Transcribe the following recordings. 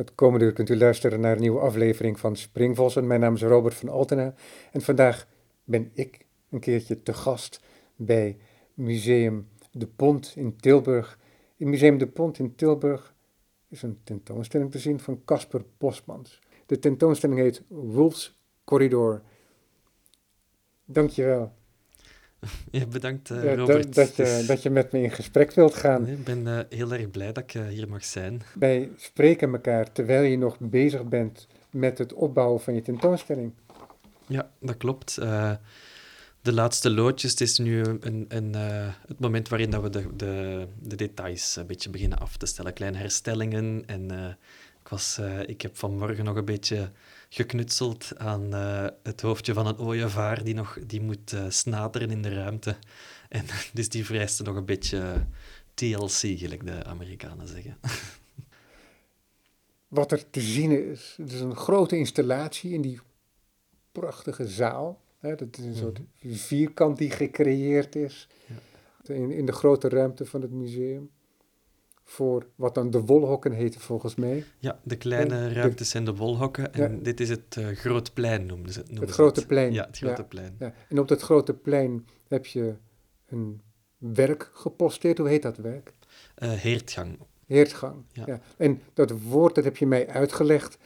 Het komende uur kunt u luisteren naar een nieuwe aflevering van Springvossen. Mijn naam is Robert van Altena en vandaag ben ik een keertje te gast bij Museum De Pont in Tilburg. In Museum De Pont in Tilburg is een tentoonstelling te zien van Casper Bosmans. De tentoonstelling heet Wolf's Corridor. Dankjewel. Ja, bedankt uh, Ja, Robert. dat, dat, je, is- dat je met me in gesprek wilt gaan. Ik ben eh, heel erg blij dat ik eh, hier mag zijn. Wij spreken elkaar terwijl je nog bezig bent met het opbouwen van je tentoonstelling. Ja, dat klopt. Eh, de laatste loodjes, het is nu een, een, eh, het moment waarin dat we de, de, de details een beetje beginnen af te stellen. Kleine herstellingen. En eh, ik, was, eh, ik heb vanmorgen nog een beetje geknutseld aan eh, het hoofdje van een ooievaar die, nog, die moet eh, snateren in de ruimte. En dus die vereiste nog een beetje TLC, gelijk de Amerikanen zeggen. Wat er te zien is, het is een grote installatie in die prachtige zaal. Hè, dat is een soort vierkant die gecreëerd is in, in de grote ruimte van het museum. Voor wat dan de wolhokken heten volgens mij. Ja, de kleine En ruimtes zijn de wolhokken. En Ja. dit is het eh groot plein, noemden ze het. noemen grote plein. Ja, het grote Ja. plein. Ja, en op dat grote plein heb je een werk geposteerd. Hoe heet dat werk? Eh, heertgang. Heertgang. Ja. Ja. En dat woord, dat heb je mij uitgelegd.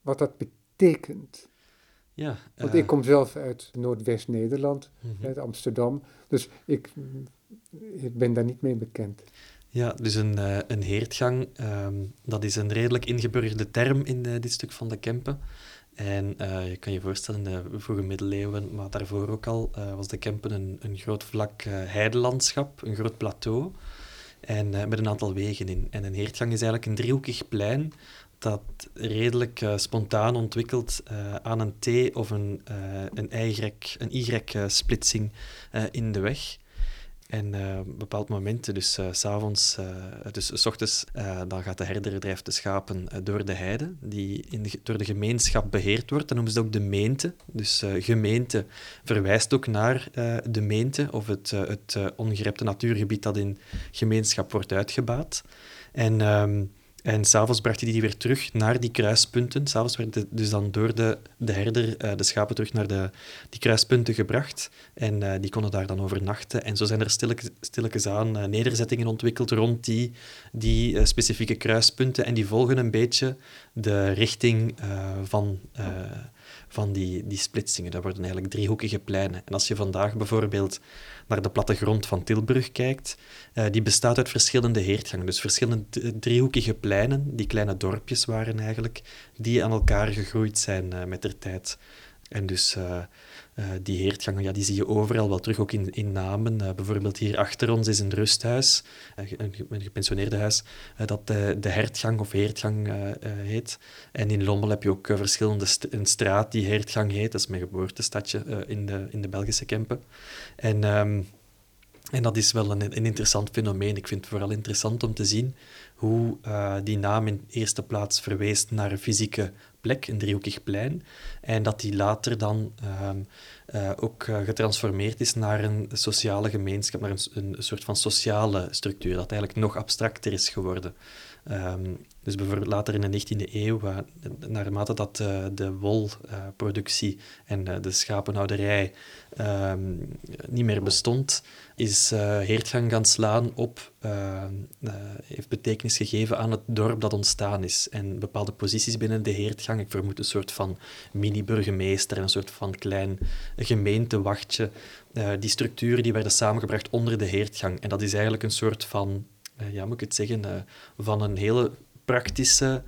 Wat dat betekent. Ja, Want eh, ik kom zelf uit Noordwest-Nederland, mhm. uit Amsterdam. Dus ik, ik ben daar niet mee bekend. Ja, dus een, eh, een heertgang, ehm, dat is een redelijk ingeburgerde term in eh, dit stuk van de Kempen. En eh, je kan je voorstellen, in de vroege middeleeuwen, maar daarvoor ook al, was de Kempen een, een groot vlak heidelandschap, een groot plateau. En met een aantal wegen in. En een heertgang is eigenlijk een driehoekig plein dat redelijk spontaan ontwikkelt aan een T of een, een Y, een Y-splitsing eh, in de weg. En eh, op bepaalde momenten, dus s s'avonds, dus s ochtends, eh, dan gaat de herder drijft de schapen eh, door de heide, die in door de gemeenschap beheerd wordt. Dan noemen ze dat ook de meente. Dus eh, gemeente verwijst ook naar eh, de meente, of het, eh, het eh, ongerepte natuurgebied dat in gemeenschap wordt uitgebaat. En, ehm en s'avonds bracht hij die weer terug naar die kruispunten. S'avonds werden dus dan door de, de herder eh, de schapen terug naar de, die kruispunten gebracht. En eh, die konden daar dan overnachten. En zo zijn er stilletjes, aan eh, nederzettingen ontwikkeld rond die, die specifieke kruispunten. En die volgen een beetje de richting van, van die, die splitsingen. Dat worden eigenlijk driehoekige pleinen. En als je vandaag bijvoorbeeld naar de plattegrond van Tilburg kijkt, eh, die bestaat uit verschillende heertgangen. Dus verschillende driehoekige pleinen, die kleine dorpjes waren eigenlijk, die aan elkaar gegroeid zijn eh, met de tijd. En dus eh, die heertgangen, ja, die zie je overal wel terug, ook in, in namen. Eh, bijvoorbeeld hier achter ons is een rusthuis, eh, een, een gepensioneerde huis, dat de, de hertgang of heertgang heet. En in Lommel heb je ook verschillende een straat die heertgang heet. Dat is mijn geboortestadje in, de, in de Belgische Kempen. En... ehm, en dat is wel een, een interessant fenomeen. Ik vind het vooral interessant om te zien hoe die naam in eerste plaats verwees naar een fysieke plek, een driehoekig plein, en dat die later dan ehm, eh, ook eh, getransformeerd is naar een sociale gemeenschap, naar een, een soort van sociale structuur, dat eigenlijk nog abstracter is geworden. Ehm, dus bijvoorbeeld later in de 19e eeuw, eh, naarmate dat de wolproductie en de schapenhouderij ehm, niet meer bestond, is Heertgang gaan slaan op, heeft betekenis gegeven aan het dorp dat ontstaan is. En bepaalde posities binnen de Heertgang, ik vermoed een soort van mini-burgemeester, een soort van klein gemeentewachtje, eh, die structuren die werden samengebracht onder de Heertgang. En dat is eigenlijk een soort van, eh, ja, moet ik het zeggen, eh, van een hele praktische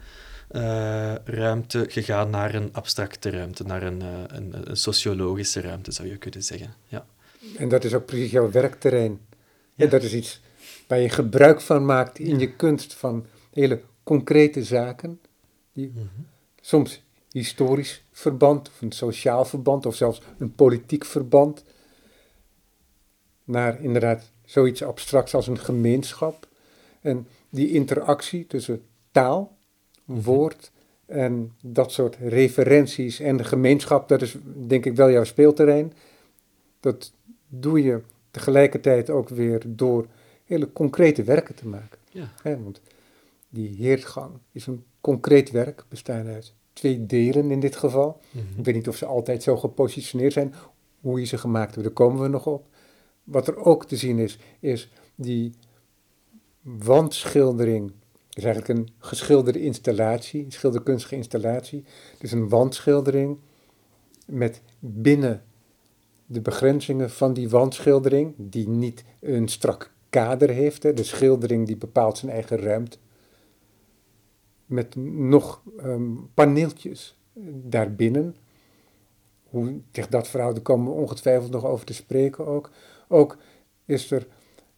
ruimte gegaan naar een abstracte ruimte, naar een, een, een sociologische ruimte, zou je kunnen zeggen. Ja. En dat is ook precies jouw werkterrein. Ja. Ja. dat is iets waar je gebruik van maakt in je kunst van hele concrete zaken. Die Mhm. Soms historisch verband, of een sociaal verband, of zelfs een politiek verband. Naar inderdaad zoiets abstracts als een gemeenschap. En die interactie tussen taal, woord en dat soort referenties en de gemeenschap, dat is denk ik wel jouw speelterrein. Dat doe je tegelijkertijd ook weer door hele concrete werken te maken. Ja. Want die heertgang is een concreet werk, bestaande uit twee delen in dit geval. Mhm. Ik weet niet of ze altijd zo gepositioneerd zijn, hoe je ze gemaakt hebt, daar komen we nog op. Wat er ook te zien is, is die wandschildering. Het is eigenlijk een geschilderde installatie, een schilderkunstige installatie. Het is een wandschildering met binnen de begrenzingen van die wandschildering, die niet een strak kader heeft. Hè. De schildering die bepaalt zijn eigen ruimte. Met nog ehm, paneeltjes daarbinnen. Hoe zich dat verhoudt, daar komen we ongetwijfeld nog over te spreken ook. Ook is er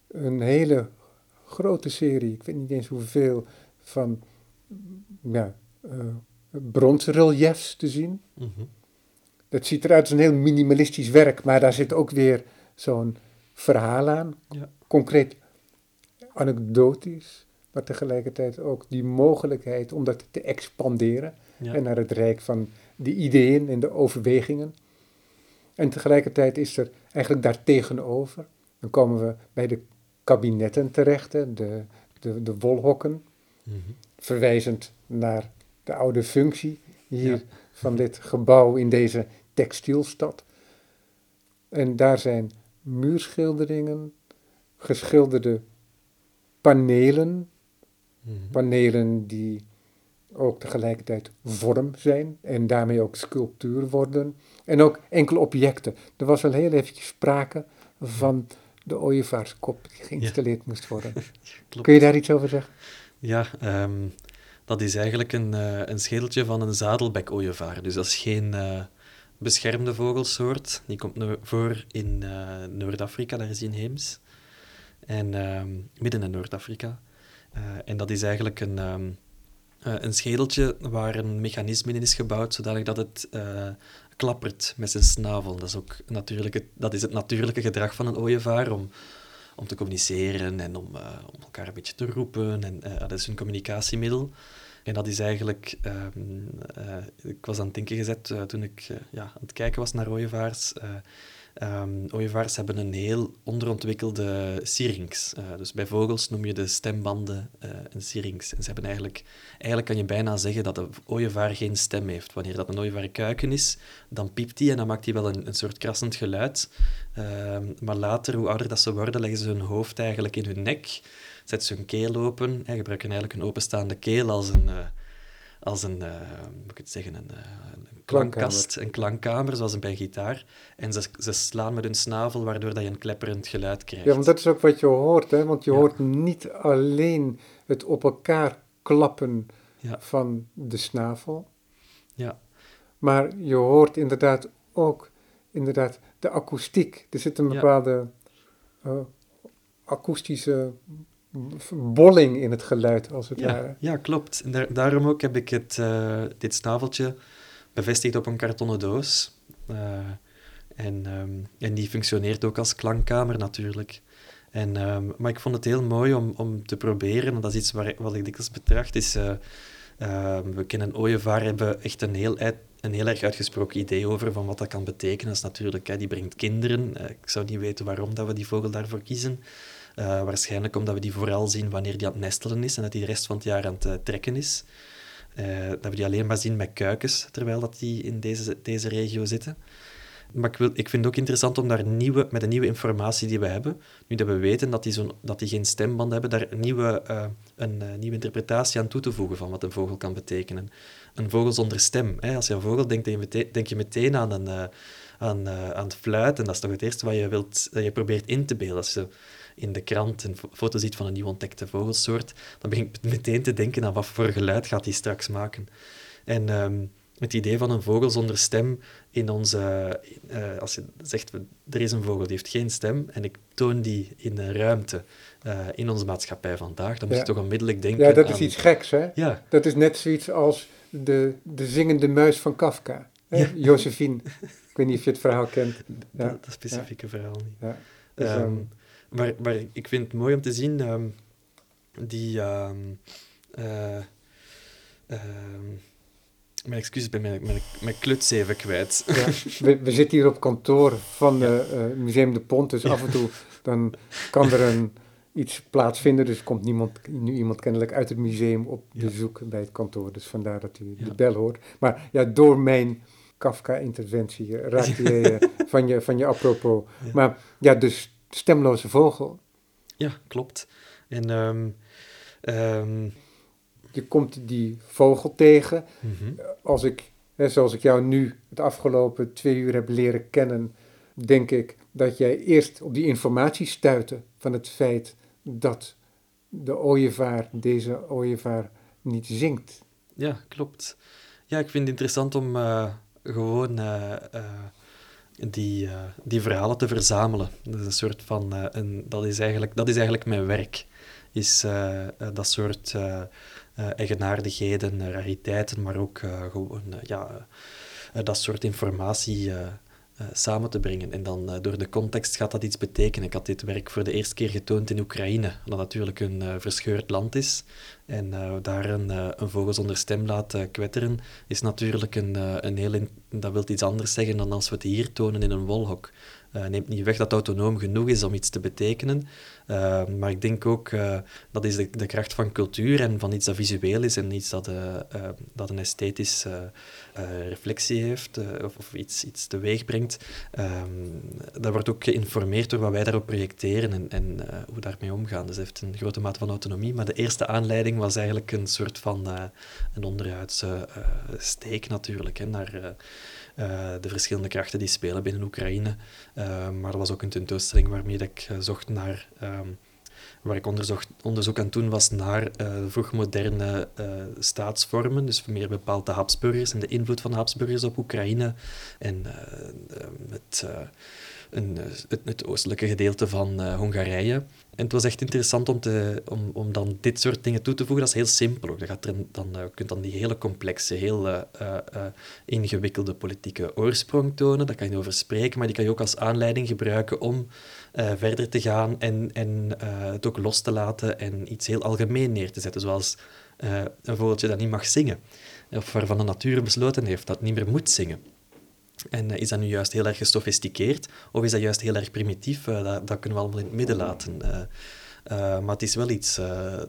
een hele grote serie, ik weet niet eens hoeveel, van ja, uh, bronsreliefs te zien. Mhm. Dat ziet eruit als een heel minimalistisch werk, maar daar zit ook weer zo'n verhaal aan. Ja. Concreet anekdotisch, maar tegelijkertijd ook die mogelijkheid om dat te expanderen Ja. en naar het rijk van de ideeën en de overwegingen. En tegelijkertijd is er eigenlijk daartegenover, dan komen we bij de kabinetten terecht, hè, de, de, de wolhokken, Mhm. verwijzend naar de oude functie hier Ja. van dit gebouw in deze textielstad. En daar zijn muurschilderingen, geschilderde panelen. Panelen die ook tegelijkertijd vorm zijn en daarmee ook sculptuur worden. En ook enkele objecten. Er was al heel eventjes sprake van de ooievaarskop die geïnstalleerd moest worden. Kun je daar iets over zeggen? Ja, ehm, dat is eigenlijk een, eh, een schedeltje van een zadelbek-ooievaar. Dus dat is geen eh, beschermde vogelsoort. Die komt no- voor in eh, Noord-Afrika, daar is die inheems. En ehm, midden in Noord-Afrika. Eh, en dat is eigenlijk een, ehm, eh, een schedeltje waar een mechanisme in is gebouwd, zodanig dat het eh, klappert met zijn snavel. Dat is ook natuurlijk het, dat is het natuurlijke gedrag van een ooievaar om, om te communiceren en om, om elkaar een beetje te roepen. En, dat is een communicatiemiddel. En dat is eigenlijk... ehm, eh, ik was aan het denken gezet toen ik ja, aan het kijken was naar ooievaars. Ehm, ooievaars hebben een heel onderontwikkelde syrinx. Eh, dus bij vogels noem je de stembanden eh, een syrinx. En ze hebben eigenlijk... Eigenlijk kan je bijna zeggen dat een ooievaar geen stem heeft. Wanneer dat een ooievaar kuiken is, dan piept hij en dan maakt hij wel een, een soort krassend geluid. Ehm, maar later, hoe ouder dat ze worden, leggen ze hun hoofd eigenlijk in hun nek, zetten ze hun keel open en gebruiken eigenlijk een openstaande keel als een, eh, als een, hoe moet ik het zeggen, een, eh, een klankkast, een klankkamer, zoals bij een gitaar. En ze, ze slaan met hun snavel, waardoor dat je een klepperend geluid krijgt. Ja, want dat is ook wat je hoort, hè? want je Ja. hoort niet alleen het op elkaar klappen Ja. van de snavel, Ja, maar je hoort inderdaad ook inderdaad de akoestiek. Er zit een Ja. bepaalde eh, akoestische bolling in het geluid, als het ja, ware. ja klopt. En daar- daarom ook heb ik het, eh, dit snaveltje bevestigd op een kartonnen doos. Eh, en, ehm, en die functioneert ook als klankkamer natuurlijk. En, ehm, maar ik vond het heel mooi om, om te proberen, en dat is iets waar, wat ik dikwijls betracht, is... ehm, we kennen ooievaar, hebben echt een heel, uit- een heel erg uitgesproken idee over van wat dat kan betekenen. Dat is natuurlijk, hè, die brengt kinderen. Ik zou niet weten waarom dat we die vogel daarvoor kiezen. Eh, waarschijnlijk omdat we die vooral zien wanneer die aan het nestelen is en dat die de rest van het jaar aan het eh, trekken is. Eh, dat we die alleen maar zien met kuikens, terwijl dat die in deze, deze regio zitten. Maar ik, wil, ik vind het ook interessant om daar nieuwe, met de nieuwe informatie die we hebben, nu dat we weten dat die, zo'n- dat die geen stemband hebben, daar een nieuwe, een nieuwe interpretatie aan toe te voegen van wat een vogel kan betekenen. Een vogel zonder stem. Hè? Als je aan vogel denkt, denk je meteen, aan, een, eh, aan, aan het fluit. En dat is toch het eerste wat je, wilt, dat je probeert in te beelden. Als in de krant een fo- foto ziet van een nieuw ontdekte vogelsoort, dan begin ik meteen te denken aan wat voor geluid gaat die straks maken. En ehm, het idee van een vogel zonder stem in onze... eh, als je zegt, er is een vogel die heeft geen stem en ik toon die in een ruimte eh, in onze maatschappij vandaag, dan moet Ja. je toch onmiddellijk denken Ja, dat is iets geks, hè? Ja, Dat is net zoiets als de, de zingende muis van Kafka. Hè? Ja. Josephine. Ik weet niet of je het verhaal kent. Ja. dat, dat specifieke verhaal niet. Ja. Dus, ehm, maar, maar ik vind het mooi om te zien, ehm, die... eh, ehm, mijn excuses, ik ben mijn, mijn, mijn kluts even kwijt. Ja, we, we zitten hier op kantoor van het Museum de Pont, dus af en toe dan kan er een, iets plaatsvinden. Dus komt niemand, nu iemand kennelijk uit het museum op bezoek bij het kantoor. Dus vandaar dat u de bel hoort. Maar ja, door mijn Kafka-interventie raakte je van je, van je apropos. Maar ja, dus stemloze vogel. Ja, klopt. En um, um... je komt die vogel tegen. Mhm. Als ik, hè, zoals ik jou nu het afgelopen twee uur heb leren kennen, denk ik dat jij eerst op die informatie stuitte van het feit dat de ooievaar, deze ooievaar, niet zingt. Ja, klopt. Ja, ik vind het interessant om uh, gewoon uh, uh, die, die verhalen te verzamelen. Dat is een soort van, een, dat, is eigenlijk, dat is eigenlijk mijn werk. Is dat soort eigenaardigheden, rariteiten, maar ook gewoon ja, dat soort informatie uh, samen te brengen. En dan uh, door de context gaat dat iets betekenen. Ik had dit werk voor de eerste keer getoond in Oekraïne, dat natuurlijk een uh, verscheurd land is. En daar een, een, vogel zonder stem laten kwetteren, is natuurlijk een, een heel... Dat wil iets anders zeggen dan als we het hier tonen in een wolhok. Neemt niet weg dat autonoom genoeg is om iets te betekenen. maar ik denk ook, dat is de, de kracht van cultuur en van iets dat visueel is en iets dat, dat een esthetische reflectie heeft of, of, iets, iets teweeg brengt. Um, dat wordt ook geïnformeerd door wat wij daarop projecteren en, en hoe daarmee omgaan. Dus heeft een grote mate van autonomie. Maar de eerste aanleiding was eigenlijk een soort van een onderhuidse uh, steek natuurlijk, hè, naar de verschillende krachten die spelen binnen Oekraïne. Ehm, maar dat was ook een tentoonstelling waarmee ik zocht naar... Um, waar ik onderzoek, onderzoek aan toen was naar uh, vroegmoderne staatsvormen, dus meer bepaald de Habsburgers en de invloed van Habsburgers op Oekraïne en uh, een, het, het, oostelijke gedeelte van Hongarije. En het was echt interessant om, te, om, om dan dit soort dingen toe te voegen. Dat is heel simpel ook. Gaat er, dan, je kunt dan die hele complexe, heel ingewikkelde politieke oorsprong tonen. Daar kan je over spreken, maar die kan je ook als aanleiding gebruiken om verder te gaan en, en het ook los te laten en iets heel algemeen neer te zetten, zoals een vogeltje dat niet mag zingen, of waarvan de natuur besloten heeft dat het niet meer moet zingen. En is dat nu juist heel erg gesofisticeerd, of is dat juist heel erg primitief? Dat, dat, kunnen we allemaal in het midden laten. maar het is wel iets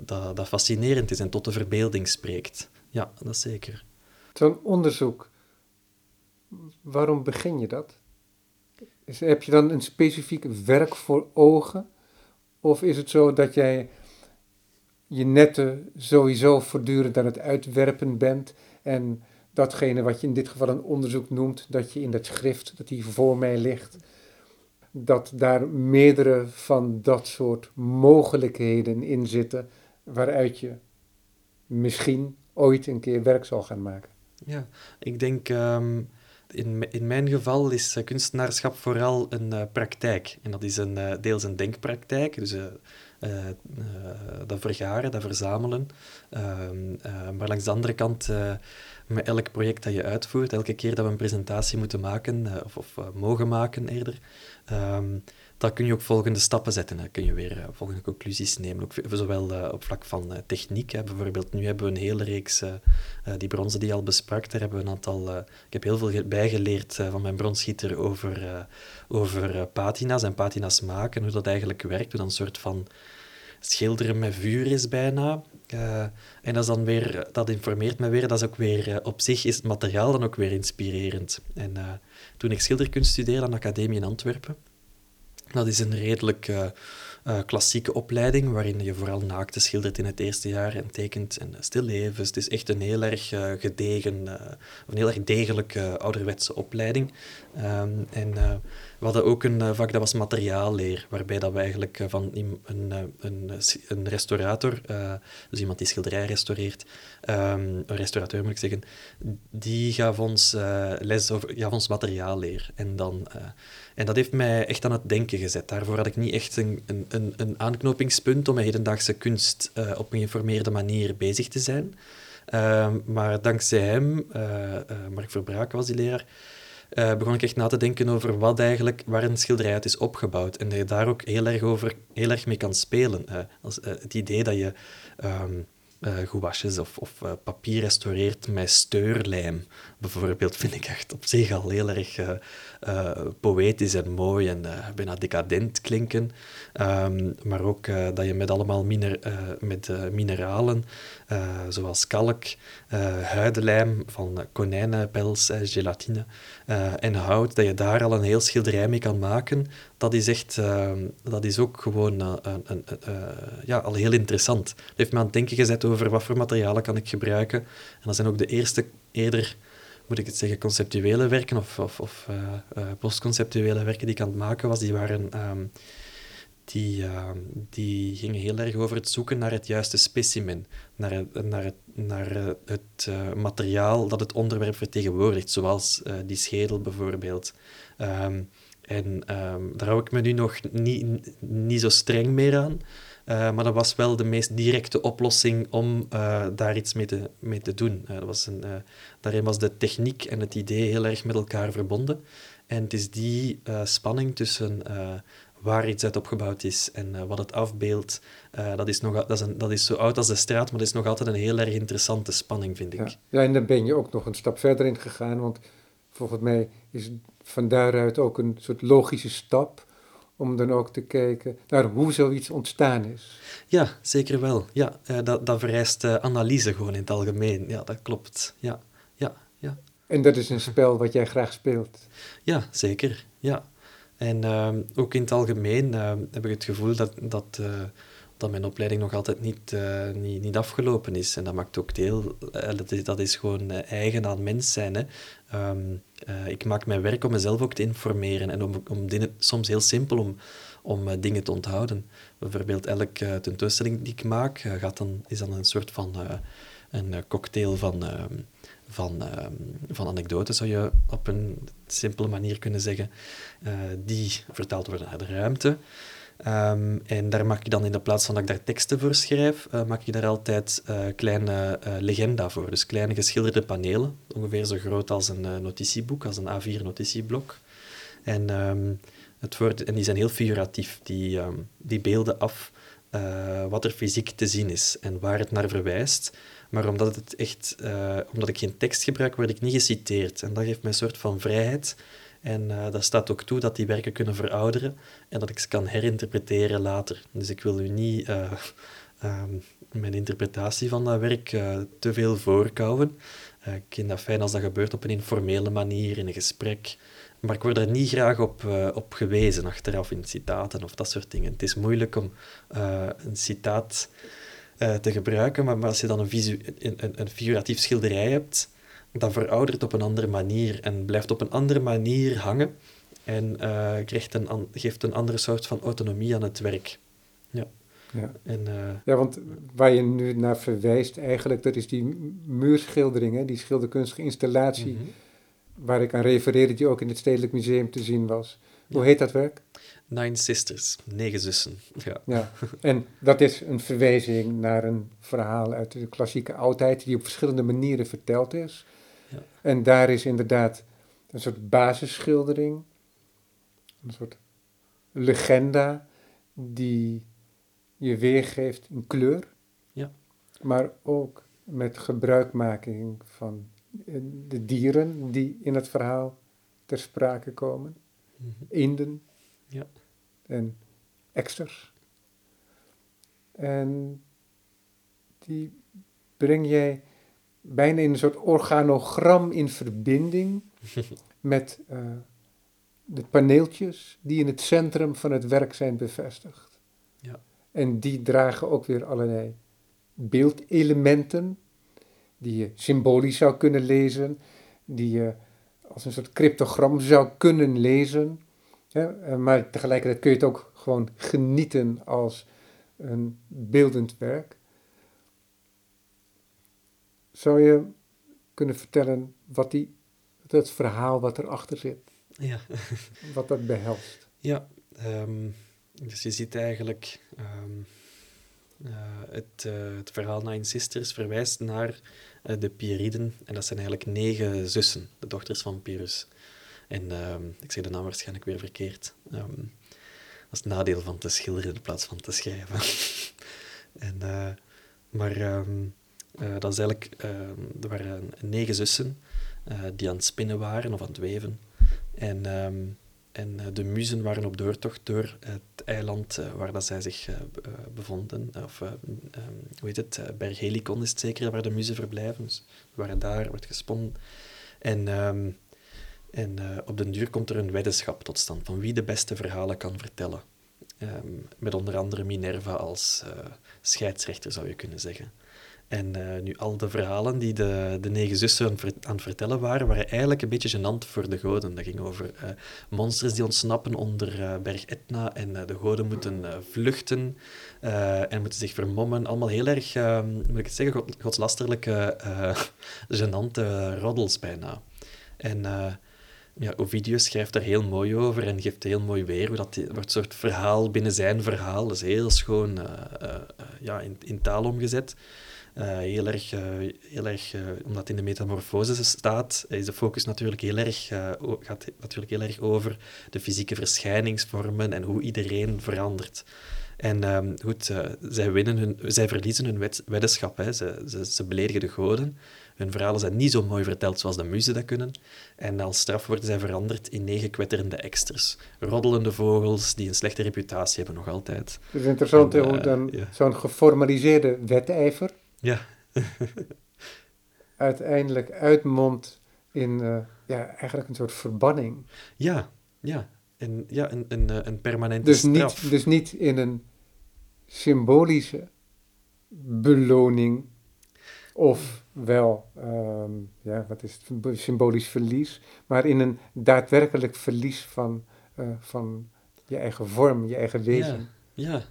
dat, dat fascinerend is en tot de verbeelding spreekt. Ja, dat is zeker. Zo'n onderzoek, waarom begin je dat? heb je dan een specifiek werk voor ogen? Of is het zo dat jij je netten sowieso voortdurend aan het uitwerpen bent en datgene wat je in dit geval een onderzoek noemt, dat je in dat schrift dat hier voor mij ligt, dat daar meerdere van dat soort mogelijkheden in zitten waaruit je misschien ooit een keer werk zal gaan maken? Ja, ik denk um, in, in mijn geval is uh, kunstenaarschap vooral een uh, praktijk. En dat is een, uh, deels een denkpraktijk, dus dat vergaren, dat verzamelen. Ehm, maar langs de andere kant, met elk project dat je uitvoert, elke keer dat we een presentatie moeten maken, of, of mogen maken eerder, um, dan kun je ook volgende stappen zetten. Dan kun je weer uh, volgende conclusies nemen. Ook zowel op vlak van techniek. Hè. Bijvoorbeeld, nu hebben we een hele reeks, die bronzen die al besprak, daar hebben we een aantal... ik heb heel veel bijgeleerd van mijn bronsschieter over, over patina's en patina's maken, hoe dat eigenlijk werkt, hoe dat een soort van schilderen met vuur is bijna. En dat, dan weer, dat informeert me weer, dat is ook weer, op zich is het materiaal dan ook weer inspirerend. En toen ik schilderkunst studeerde aan de academie in Antwerpen, dat is een redelijk klassieke opleiding, waarin je vooral naakte schildert in het eerste jaar en tekent en stillevens. Het is echt een heel erg gedegen, een heel erg degelijke ouderwetse opleiding. Um, en we hadden ook een vak dat was materiaalleer, waarbij dat we eigenlijk van een, een, een restaurator, dus iemand die schilderij restaureert, um, een restaurateur moet ik zeggen, die gaf ons les over, gaf ons materiaalleer. En dan en dat heeft mij echt aan het denken gezet. Daarvoor had ik niet echt een, een, een aanknopingspunt om met hedendaagse kunst op een geïnformeerde manier bezig te zijn. Uh, maar dankzij hem, Mark Verbraak was die leraar, begon ik echt na te denken over wat eigenlijk, waar een schilderij uit is opgebouwd. En dat je daar ook heel erg, over, heel erg mee kan spelen. als, het idee dat je... Um, gouaches of, of papier restaureert met steurlijm, bijvoorbeeld, vind ik echt op zich al heel erg uh, poëtisch en mooi en bijna decadent klinken. Um, maar ook dat je met allemaal miner met mineralen, zoals kalk, huidenlijm van konijnenpels, gelatine en hout, dat je daar al een heel schilderij mee kan maken. Dat is echt, ehm, dat is ook gewoon een, ja, al heel interessant. Dat heeft me aan het denken gezet over wat voor materialen kan ik gebruiken. En dat zijn ook de eerste eerder, moet ik het zeggen, conceptuele werken of, of, of uh, uh, postconceptuele werken die ik aan het maken was. Die waren... Um, die, uh, die gingen heel erg over het zoeken naar het juiste specimen, naar het, naar het, naar het uh, materiaal dat het onderwerp vertegenwoordigt, zoals die schedel bijvoorbeeld. Um, en daar hou ik me nu nog niet, niet zo streng meer aan, uh, maar dat was wel de meest directe oplossing om uh, daar iets mee te, mee te doen. Uh, dat was een, daarin was de techniek en het idee heel erg met elkaar verbonden. En het is die spanning tussen waar iets uit opgebouwd is en wat het afbeeldt, dat, is nog, dat, is een, dat is zo oud als de straat, maar dat is nog altijd een heel erg interessante spanning, vind ik. Ja, ja en dan ben je ook nog een stap verder in gegaan, want volgens mij is van daaruit ook een soort logische stap om dan ook te kijken naar hoe zoiets ontstaan is. Ja, zeker wel. Ja, uh, dat, dat vereist uh, analyse gewoon in het algemeen. Ja, dat klopt. Ja, ja, ja. En dat is een spel wat jij graag speelt? Ja, zeker. Ja. En uh, ook in het algemeen heb ik het gevoel dat, dat, dat mijn opleiding nog altijd niet, niet, niet afgelopen is. En dat maakt ook deel, dat, is, dat is gewoon eigen aan mens zijn. Hè. Uh, ik maak mijn werk om mezelf ook te informeren en om, om dingen, soms heel simpel om, om dingen te onthouden. Bijvoorbeeld elke tentoonstelling die ik maak gaat dan, is dan een soort van een cocktail van, ehm, van, ehm, van anekdotes, zou je op een simpele manier kunnen zeggen, die vertaald worden naar de ruimte. Um, en daar maak ik dan in de plaats van dat ik daar teksten voor schrijf, uh, maak ik daar altijd uh, kleine uh, legenda voor. Dus kleine geschilderde panelen, ongeveer zo groot als een notitieboek, als een A4 notitieblok. En, um, het wordt, en die zijn heel figuratief. Die, um, die beelden af wat er fysiek te zien is en waar het naar verwijst. Maar omdat, het echt, omdat ik geen tekst gebruik, word ik niet geciteerd. En dat geeft mij een soort van vrijheid en uh, dat staat ook toe dat die werken kunnen verouderen en dat ik ze kan herinterpreteren later. Dus ik wil u niet uh, um, mijn interpretatie van dat werk uh, te veel voorkouwen. ik vind dat fijn als dat gebeurt op een informele manier, in een gesprek. Maar ik word er niet graag op, op gewezen achteraf in citaten of dat soort dingen. Het is moeilijk om een citaat te gebruiken, maar, maar als je dan een, een, een figuratief schilderij hebt dat veroudert op een andere manier en blijft op een andere manier hangen en uh, krijgt een geeft een andere soort van autonomie aan het werk. Ja. Ja. En, uh, ja, want waar je nu naar verwijst eigenlijk, dat is die muurschildering, die schilderkunstige installatie, -hmm. waar ik aan refereerde, die ook in het Stedelijk Museum te zien was. Hoe heet dat werk? Nine Sisters, negen zussen. Ja. ja, en dat is een verwijzing naar een verhaal uit de klassieke oudheid, die op verschillende manieren verteld is. Ja. En daar is inderdaad een soort basisschildering, een soort legenda die je weergeeft in kleur, ja. maar ook met gebruikmaking van de dieren die in het verhaal ter sprake komen. Mm -hmm. Inden ja. en eksters. En die breng jij bijna in een soort organogram in verbinding met uh, de paneeltjes die in het centrum van het werk zijn bevestigd. Ja. En die dragen ook weer allerlei beeldelementen die je symbolisch zou kunnen lezen, die je als een soort cryptogram zou kunnen lezen. Ja, maar tegelijkertijd kun je het ook gewoon genieten als een beeldend werk. Zou je kunnen vertellen wat die, dat verhaal wat erachter zit? Ja. wat dat behelst? Ja, um, dus je ziet eigenlijk um, uh, het, uh, het verhaal Nine Sisters verwijst naar uh, de Pieriden. En dat zijn eigenlijk negen zussen, de dochters van Pyrrhus. En um, ik zeg de naam waarschijnlijk weer verkeerd. dat is het nadeel van te schilderen in plaats van te schrijven. en maar ehm, dat is eigenlijk... Ehm, er waren negen zussen die aan het spinnen waren of aan het weven. En... En de muzen waren op doortocht door het eiland waar dat zij zich bevonden. Of hoe heet het? Berg Helicon is het zeker, waar de muzen verblijven. Dus waren daar, wordt gesponnen. En en op den duur komt er een weddenschap tot stand van wie de beste verhalen kan vertellen. Met onder andere Minerva als scheidsrechter, zou je kunnen zeggen. En uh, nu, al de verhalen die de, de negen zussen aan, het vertellen waren, waren eigenlijk een beetje gênant voor de goden. Dat ging over monsters die ontsnappen onder berg Etna en de goden moeten vluchten en moeten zich vermommen. Allemaal heel erg, ehm, moet ik het zeggen, god, godslasterlijke, gênante roddels bijna. En ja, Ovidius schrijft daar heel mooi over en geeft heel mooi weer hoe dat wordt soort verhaal binnen zijn verhaal. Dat is heel schoon uh, uh, ja, in, in, taal omgezet. Heel erg, heel erg omdat het in de metamorfose staat, is de focus natuurlijk heel erg, gaat natuurlijk heel erg over de fysieke verschijningsvormen en hoe iedereen verandert. En um, goed, zij, winnen hun, zij verliezen hun wet, weddenschap. Hè. Ze, ze, ze beledigen de goden. Hun verhalen zijn niet zo mooi verteld zoals de muzen dat kunnen. En als straf worden zij veranderd in negen kwetterende eksters. Roddelende vogels die een slechte reputatie hebben nog altijd. Het is interessant hoe uh, dan zo'n geformaliseerde wedijver ja. uiteindelijk uitmondt in uh, ja, eigenlijk een soort verbanning. Ja, ja. En, ja, een, een, eh, een permanente dus straf. Niet, dus niet in een symbolische beloning of wel, ehm, ja, wat is het, symbolisch verlies, maar in een daadwerkelijk verlies van, uh, van je eigen vorm, je eigen wezen. Ja, ja.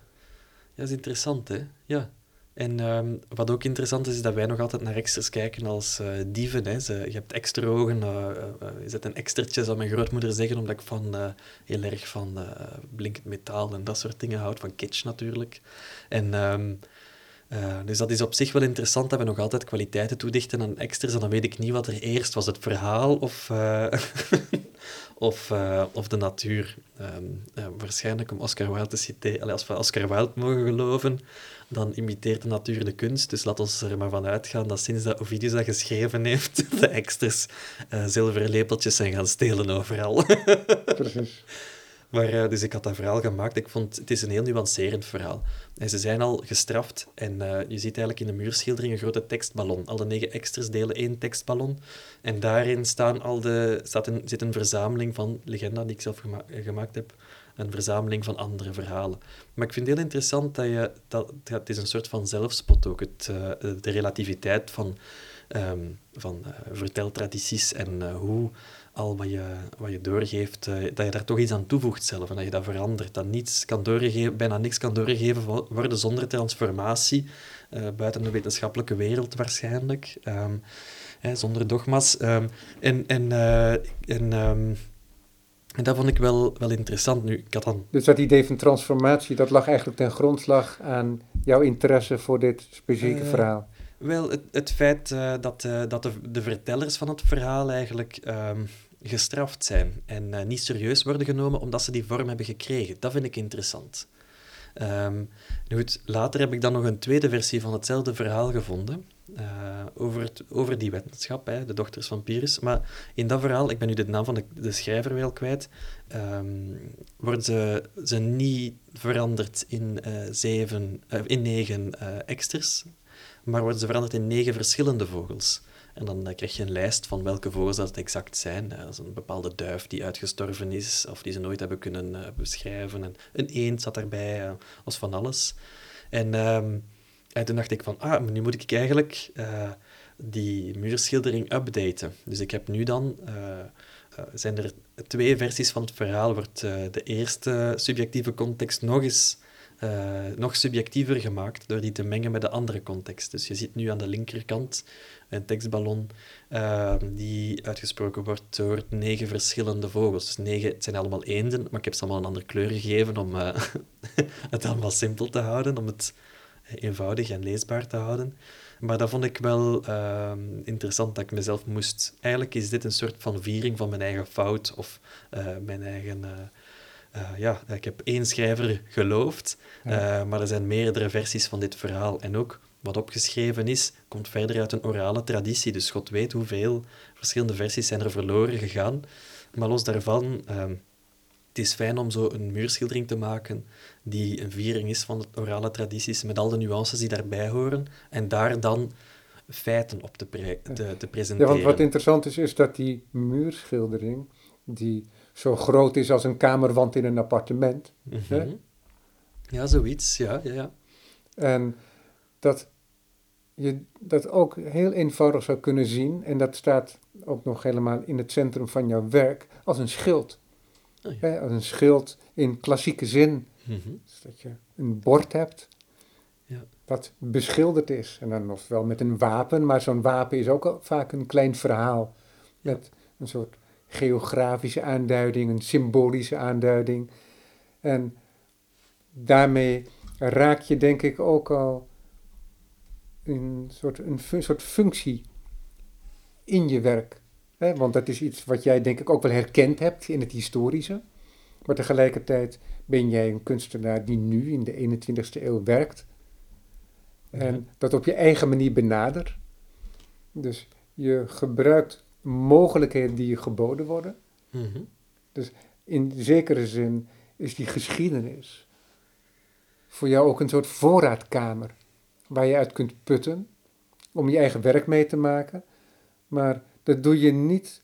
dat is interessant, hè? Ja. En um, wat ook interessant is, is dat wij nog altijd naar extras kijken als uh, dieven. Hè. Ze, je hebt extra ogen, uh, je zet een extertje, zou mijn grootmoeder zeggen, omdat ik van, heel erg van blinkend metaal en dat soort dingen houd, van kitsch natuurlijk. En... Uh, dus dat is op zich wel interessant dat we nog altijd kwaliteiten toedichten aan extras. En dan weet ik niet wat er eerst was, het verhaal of, uh, of, uh, of de natuur. Um, waarschijnlijk om Oscar Wilde te citeren, als we Oscar Wilde mogen geloven, dan imiteert de natuur de kunst. Dus laat ons er maar van uitgaan dat sinds dat Ovidius dat geschreven heeft, de extras zilveren lepeltjes zijn gaan stelen overal. Precies. Maar, uh, dus ik had dat verhaal gemaakt. Ik vond het is een heel nuancerend verhaal. En ze zijn al gestraft. En uh, je ziet eigenlijk in de muurschildering een grote tekstballon. Al de negen extras delen één tekstballon. En daarin staan al de, staat een, zit een verzameling van legenda die ik zelf gema gemaakt heb. Een verzameling van andere verhalen. Maar ik vind het heel interessant dat je... Dat, het is een soort van zelfspot ook. Het, uh, de relativiteit van, um, van verteltradities en hoe al wat je, wat je doorgeeft, dat je daar toch iets aan toevoegt zelf en dat je dat verandert. Dat niets kan doorgeven, bijna niks kan doorgegeven worden zonder transformatie, buiten de wetenschappelijke wereld waarschijnlijk, um, hè, zonder dogma's. Um, en en, en dat vond ik wel, wel interessant. Nu, ik had dan... Dus dat idee van transformatie, dat lag eigenlijk ten grondslag aan jouw interesse voor dit specifieke verhaal? Wel, het, het feit uh, dat, uh, dat de, de, vertellers van het verhaal eigenlijk um, gestraft zijn en niet serieus worden genomen omdat ze die vorm hebben gekregen. Dat vind ik interessant. Um, goed, later heb ik dan nog een tweede versie van hetzelfde verhaal gevonden. Uh, over, het, over die wetenschap, hè, de dochters van Pyrrhus. Maar in dat verhaal, ik ben nu de naam van de, de schrijver wel kwijt, um, worden ze, ze niet veranderd in, uh, zeven, uh, in negen eksters, maar worden ze veranderd in negen verschillende vogels. En dan krijg je een lijst van welke vogels dat exact zijn. Dat een bepaalde duif die uitgestorven is, of die ze nooit hebben kunnen beschrijven. En een eend zat daarbij, was van alles. En, um, en, toen dacht ik van, ah, nu moet ik eigenlijk uh, die muurschildering updaten. Dus ik heb nu dan, zijn er twee versies van het verhaal, wordt de eerste subjectieve context nog eens nog subjectiever gemaakt door die te mengen met de andere context. Dus je ziet nu aan de linkerkant een tekstballon die uitgesproken wordt door negen verschillende vogels. Dus negen, het zijn allemaal eenden, maar ik heb ze allemaal een andere kleur gegeven om het allemaal simpel te houden, om het eenvoudig en leesbaar te houden. Maar dat vond ik wel ehm, interessant dat ik mezelf moest... Eigenlijk is dit een soort van viering van mijn eigen fout of mijn eigen uh, ja, ik heb één schrijver geloofd, maar er zijn meerdere versies van dit verhaal. En ook wat opgeschreven is, komt verder uit een orale traditie. Dus God weet hoeveel verschillende versies zijn er verloren gegaan. Maar los daarvan, ehm, het is fijn om zo een muurschildering te maken die een viering is van de orale tradities, met al de nuances die daarbij horen. En daar dan feiten op te, te, te presenteren. Ja, want wat interessant is, is dat die muurschildering, die zo groot is als een kamerwand in een appartement. hè? Mhm. Ja, zoiets, ja, ja, ja. En dat je dat ook heel eenvoudig zou kunnen zien, en dat staat ook nog helemaal in het centrum van jouw werk, als een schild. Oh ja. Een schild in klassieke zin. Mhm. Dus dat je een bord hebt Ja. dat beschilderd is. En dan ofwel met een wapen, maar zo'n wapen is ook al vaak een klein verhaal. Met een soort geografische aanduiding, een symbolische aanduiding. En daarmee raak je denk ik ook al een soort, een soort functie in je werk. Hè? Want dat is iets wat jij denk ik ook wel herkend hebt in het historische. Maar tegelijkertijd ben jij een kunstenaar die nu in de 21ste eeuw werkt. En Ja. dat op je eigen manier benadert. Dus je gebruikt mogelijkheden die je geboden worden. Mhm. In zekere zin is die geschiedenis voor jou ook een soort voorraadkamer waar je uit kunt putten om je eigen werk mee te maken. Maar dat doe je niet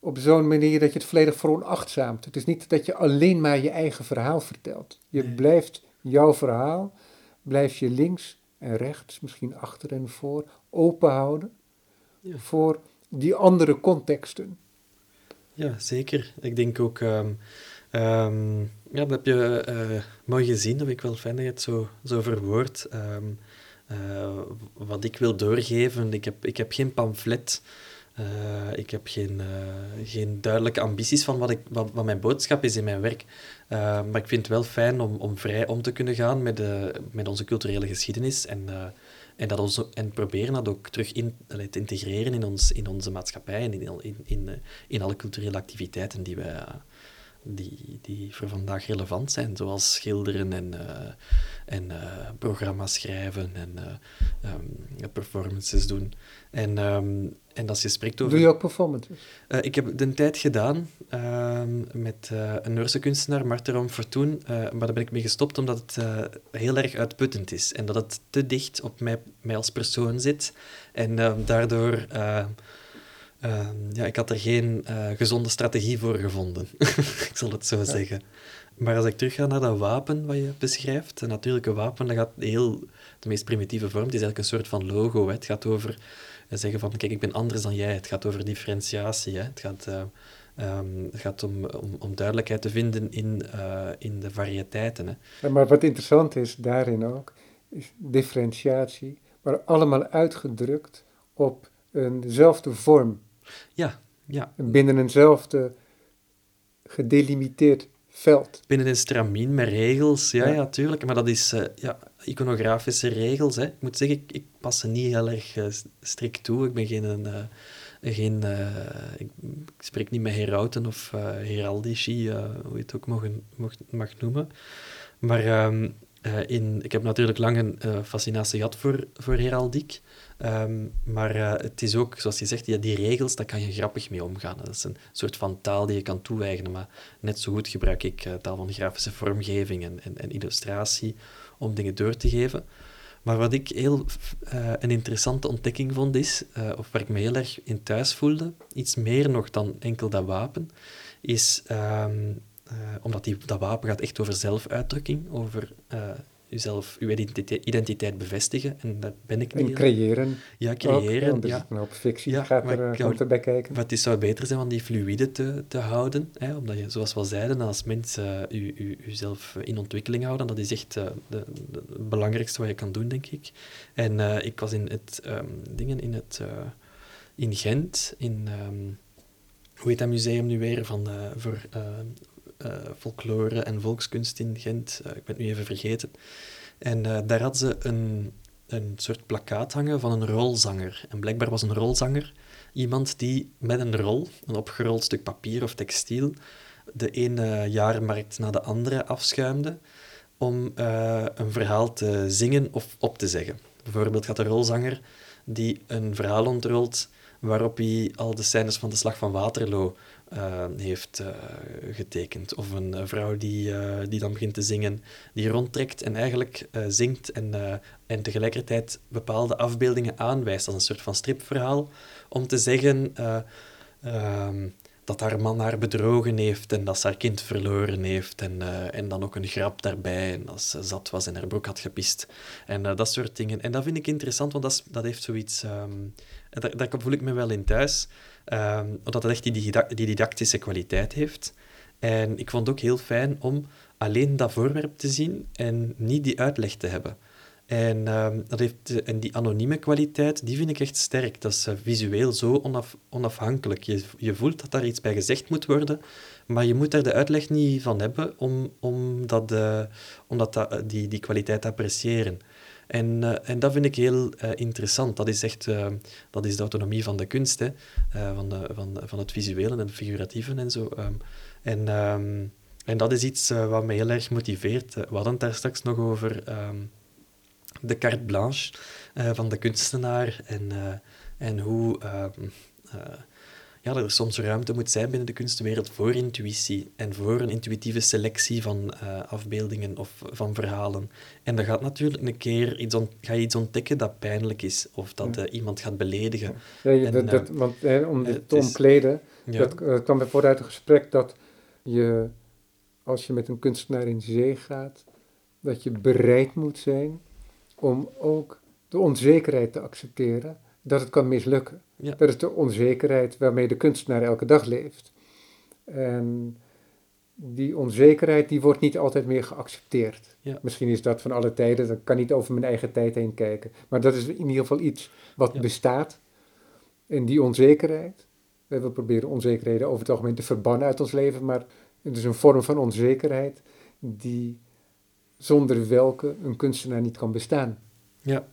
op zo'n manier dat je het volledig veronachtzaamt. Het is niet dat je alleen maar je eigen verhaal vertelt. Je Nee. blijft jouw verhaal, blijf je links en rechts, misschien achter en voor, open houden Ja. voor die andere contexten. Ja, zeker. Ik denk ook, ehm, ehm, ja, dat heb je eh, mooi gezien. Dat ik wel fijn dat je het zo, zo verwoordt. Ehm, eh, wat ik wil doorgeven, ik heb, ik heb geen pamflet. Eh, ik heb geen, eh, geen duidelijke ambities van wat, ik, wat, wat mijn boodschap is in mijn werk. Eh, maar ik vind het wel fijn om, om vrij om te kunnen gaan met, met onze culturele geschiedenis. En, en, dat ons, en proberen dat ook terug in, te integreren in, ons, in onze maatschappij en in, in, in, in alle culturele activiteiten die, wij, die, die voor vandaag relevant zijn, zoals schilderen en, en programma's schrijven en eh, ehm, performances doen. En, ehm, en als je spreekt over... Doe je ook performances? Eh, ik heb een tijd gedaan ehm, met eh, een Noorse kunstenaar, Marterom Fortuyn, eh, maar daar ben ik mee gestopt omdat het heel erg uitputtend is en dat het te dicht op mij, mij als persoon zit. En ehm, daardoor, ja, ik had er geen gezonde strategie voor gevonden, ik zal het zo zeggen. Maar als ik terug ga naar dat wapen wat je beschrijft, een natuurlijke wapen, dat gaat heel, de meest primitieve vorm, het is eigenlijk een soort van logo. Hè. Het gaat over en zeggen van, kijk, ik ben anders dan jij. Het gaat over differentiatie. Hè. Het gaat, eh, ehm, het gaat om, om, om duidelijkheid te vinden in, eh, in de variëteiten. Hè. Ja, maar wat interessant is daarin ook, is differentiatie, maar allemaal uitgedrukt op eenzelfde vorm, Ja, ja. binnen eenzelfde gedelimiteerd veld. Binnen een stramien met regels, ja, Ja. ja, tuurlijk. Maar dat is eh, ja, iconografische regels. Hè. Ik moet zeggen, ik, ik pas ze niet heel erg eh, strikt toe. Ik ben geen... een, eh, geen ik, ik spreek niet met herauten of heraldici, hoe je het ook mag, mag, mag noemen. Maar ehm, eh, in, ik heb natuurlijk lang een eh, fascinatie gehad voor, voor heraldiek. Ehm, maar eh, het is ook, zoals je zegt, die, regels, daar kan je grappig mee omgaan. Dat is een soort van taal die je kan toe-eigenen. Maar net zo goed gebruik ik taal van grafische vormgeving en, en, en illustratie om dingen door te geven. Maar wat ik heel een interessante ontdekking vond is, of waar ik me heel erg in thuis voelde, iets meer nog dan enkel dat wapen, is ehm, eh, omdat die, dat wapen gaat echt over zelfuitdrukking, over eh jezelf, uw identiteit, identiteit bevestigen. En dat ben ik niet. En creëren. Ja, ook, creëren. er ja. een hoop fictie, Ja, gaat er, ik eh, hou- komt erbij kijken. Het is- zou beter zijn om die fluïde te, te houden. Hè? Omdat je, zoals we al zeiden, als mens eh, u, u, uzelf in ontwikkeling houden. Dat is echt het belangrijkste wat je kan doen, denk ik. En ik was in het, ehm, dingen in, het, in Gent, in... ehm, hoe heet dat museum nu weer? Van, voor folklore en volkskunst in Gent. Eh, ik ben het nu even vergeten. En eh, daar hadden ze een, een soort plakkaat hangen van een rolzanger. En blijkbaar was een rolzanger iemand die met een rol, een opgerold stuk papier of textiel, de ene jaarmarkt na de andere afschuimde om eh, een verhaal te zingen of op te zeggen. Bijvoorbeeld gaat de rolzanger die een verhaal ontrolt waarop hij al de scènes van de slag van Waterloo uh, heeft uh, getekend. Of een uh, vrouw die, die dan begint te zingen, die rondtrekt en eigenlijk zingt en, en tegelijkertijd bepaalde afbeeldingen aanwijst als een soort van stripverhaal, om te zeggen ehm, dat haar man haar bedrogen heeft en dat ze haar kind verloren heeft en, en dan ook een grap daarbij en dat ze zat was en haar broek had gepist en dat soort dingen. En dat vind ik interessant, want dat, is, dat heeft zoiets... Um, daar voel ik me wel in thuis. Um, omdat het echt die, didactische kwaliteit heeft. En ik vond het ook heel fijn om alleen dat voorwerp te zien en niet die uitleg te hebben. En, um, dat heeft, en die anonieme kwaliteit, die vind ik echt sterk. Dat is uh, visueel zo onaf, onafhankelijk. Je, je voelt dat daar iets bij gezegd moet worden, maar je moet daar de uitleg niet van hebben om, om, dat, uh, om dat, uh, die, die kwaliteit te appreciëren. En, uh, en dat vind ik heel uh, interessant. Dat is echt uh, dat is de autonomie van de kunst, hè? van, de, van, van het visuele en het figuratieve en zo. Um, en, um, en dat is iets wat mij heel erg motiveert. We hadden het daar straks nog over um, de carte blanche van de kunstenaar en, en hoe ja, dat er soms ruimte moet zijn binnen de kunstwereld voor intuïtie en voor een intuïtieve selectie van uh, afbeeldingen of van verhalen. En dan gaat natuurlijk een keer iets, ga je iets ontdekken dat pijnlijk is of dat uh, iemand gaat beledigen. Ja, en, dat, dat, want hè, om dit te omkleden, ja. dat uh, kwam bijvoorbeeld uit een gesprek dat je, als je met een kunstenaar in zee gaat, dat je bereid moet zijn om ook de onzekerheid te accepteren dat het kan mislukken. Ja. Dat is de onzekerheid waarmee de kunstenaar elke dag leeft. En die onzekerheid die wordt niet altijd meer geaccepteerd. Ja. Misschien is dat van alle tijden, dat kan niet over mijn eigen tijd heen kijken. Maar dat is in ieder geval iets wat ja. bestaat. En die onzekerheid, we proberen onzekerheden over het algemeen te verbannen uit ons leven, maar het is een vorm van onzekerheid die zonder welke een kunstenaar niet kan bestaan. Ja,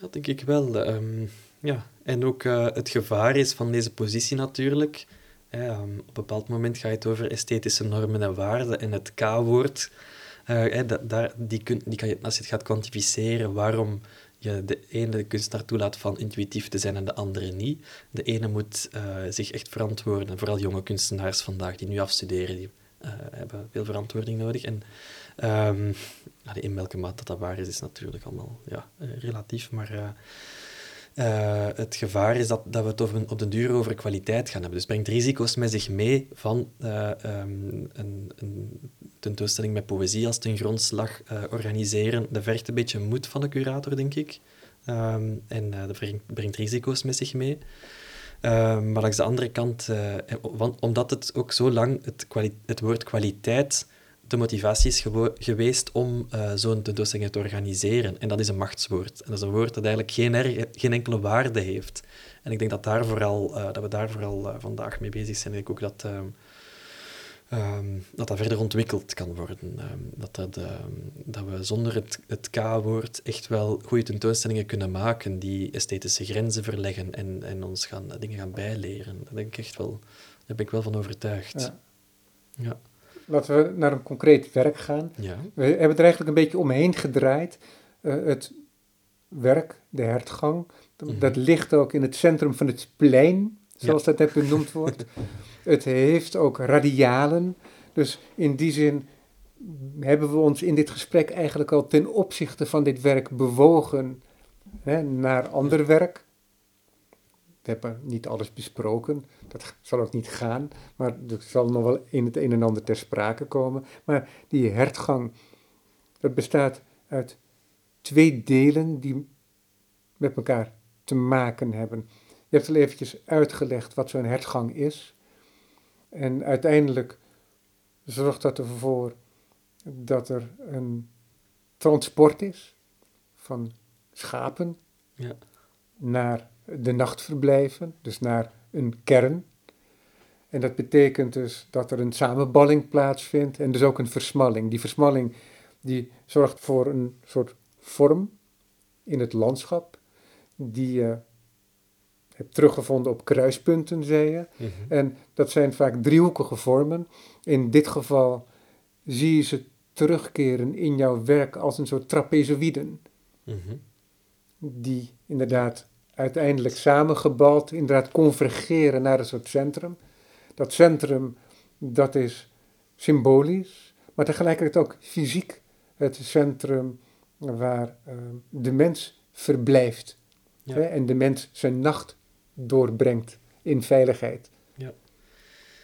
ja denk ik wel. Um, ja, en ook uh, het gevaar is van deze positie natuurlijk. Um, op een bepaald moment ga je het over esthetische normen en waarden en het K-woord. Uh, daar, die, kun, die kan je, als je het gaat kwantificeren, waarom je de ene kunstenaar toelaat van intuïtief te zijn en de andere niet. De ene moet uh, zich echt verantwoorden, vooral jonge kunstenaars vandaag die nu afstuderen, die hebben veel verantwoording nodig. En um, in welke mate dat, dat waar is, is natuurlijk allemaal ja, relatief, maar... Uh, het gevaar is dat, dat we het over, op den duur over kwaliteit gaan hebben. Dus brengt risico's met zich mee van uh, een, een, tentoonstelling met poëzie als ten grondslag uh, organiseren. Dat vergt een beetje moed van de curator, denk ik. Um, en dat brengt, brengt, risico's met zich mee. Ehm, maar langs de andere kant, want, omdat het ook zo lang het, het woord kwaliteit de motivatie is geweest om uh, zo'n tentoonstelling te organiseren. En dat is een machtswoord. En dat is een woord dat eigenlijk geen, geen enkele waarde heeft. En ik denk dat, daar vooral, uh, dat we daar vooral uh, vandaag mee bezig zijn. Ik denk ook dat, um, dat dat verder ontwikkeld kan worden. Um, dat, dat, dat we zonder het, het K-woord echt wel goede tentoonstellingen kunnen maken die esthetische grenzen verleggen en, en ons gaan, dingen gaan bijleren. Daar, denk ik echt wel, daar ben ik wel van overtuigd. Ja. ja laten we naar een concreet werk gaan. Ja. We hebben er eigenlijk een beetje omheen gedraaid. Uh, het werk, de hertgang, mm -hmm. dat ligt ook in het centrum van het plein, zoals ja. dat net benoemd wordt. het heeft ook radialen. Dus in die zin hebben we ons in dit gesprek eigenlijk al ten opzichte van dit werk bewogen hè, naar ander werk. We hebben niet alles besproken, dat zal ook niet gaan, maar er zal nog wel in het een en ander ter sprake komen. Maar die hertgang, dat bestaat uit twee delen die met elkaar te maken hebben. Je hebt al eventjes uitgelegd wat zo'n hertgang is. En uiteindelijk zorgt dat ervoor dat er een transport is van schapen ja. naar de nachtverblijven, dus naar een kern. En dat betekent dus dat er een samenballing plaatsvindt en dus ook een versmalling. Die versmalling die zorgt voor een soort vorm in het landschap die je hebt teruggevonden op kruispunten, zei je. Mhm. En dat zijn vaak driehoekige vormen. In dit geval zie je ze terugkeren in jouw werk als een soort trapezoïden. Mm die inderdaad uiteindelijk samengebald, inderdaad convergeren naar een soort centrum. Dat centrum, dat is symbolisch, maar tegelijkertijd ook fysiek het centrum waar uh, de mens verblijft. Ja. Hè, en de mens zijn nacht doorbrengt in veiligheid. Ja.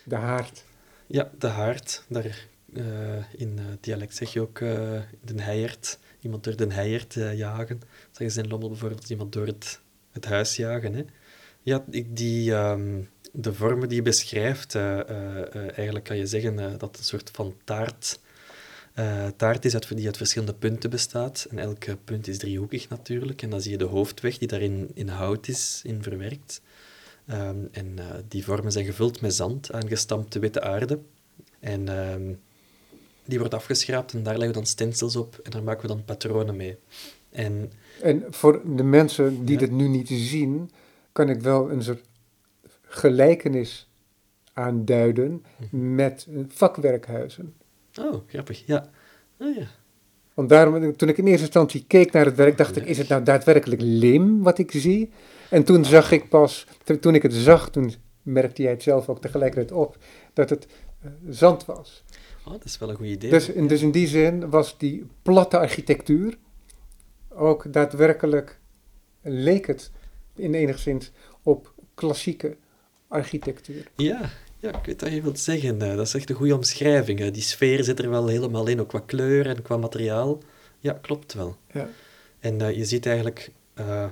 De haard. Ja, de haard. Daar, uh, in uh, dialect zeg je ook uh, de heiert. Iemand door de heiert jagen. Zeggen ze in Lommel bijvoorbeeld iemand door het, het huis jagen. Hè? Ja, die, um, de vormen die je beschrijft, eigenlijk kan je zeggen dat het een soort van taart taart is uit, die uit verschillende punten bestaat. En elke punt is driehoekig natuurlijk. En dan zie je de hoofdweg die daarin in hout is in verwerkt. Um, en die vormen zijn gevuld met zand, aangestampte witte aarde. En um, die wordt afgeschraapt en daar leggen we dan stencils op en daar maken we dan patronen mee. En, en voor de mensen die ja. dit nu niet zien, kan ik wel een soort gelijkenis aanduiden -hmm. met vakwerkhuizen. Oh, grappig, ja. Oh, ja. Want daarom, toen ik in eerste instantie keek naar het werk, dacht ik, is het nou daadwerkelijk leem wat ik zie? En toen zag ik pas, toen ik het zag, toen merkte jij het zelf ook tegelijkertijd op, dat het uh, zand was. Oh, dat is wel een goed idee. Dus, dus in die zin was die platte architectuur ook daadwerkelijk, leek het in enigszins op klassieke architectuur. Ja, ja, ik weet wat je wilt zeggen. Dat is echt een goede omschrijving. Die sfeer zit er wel helemaal in, ook qua kleur en qua materiaal. Ja, klopt wel. Ja. En uh, je ziet eigenlijk uh,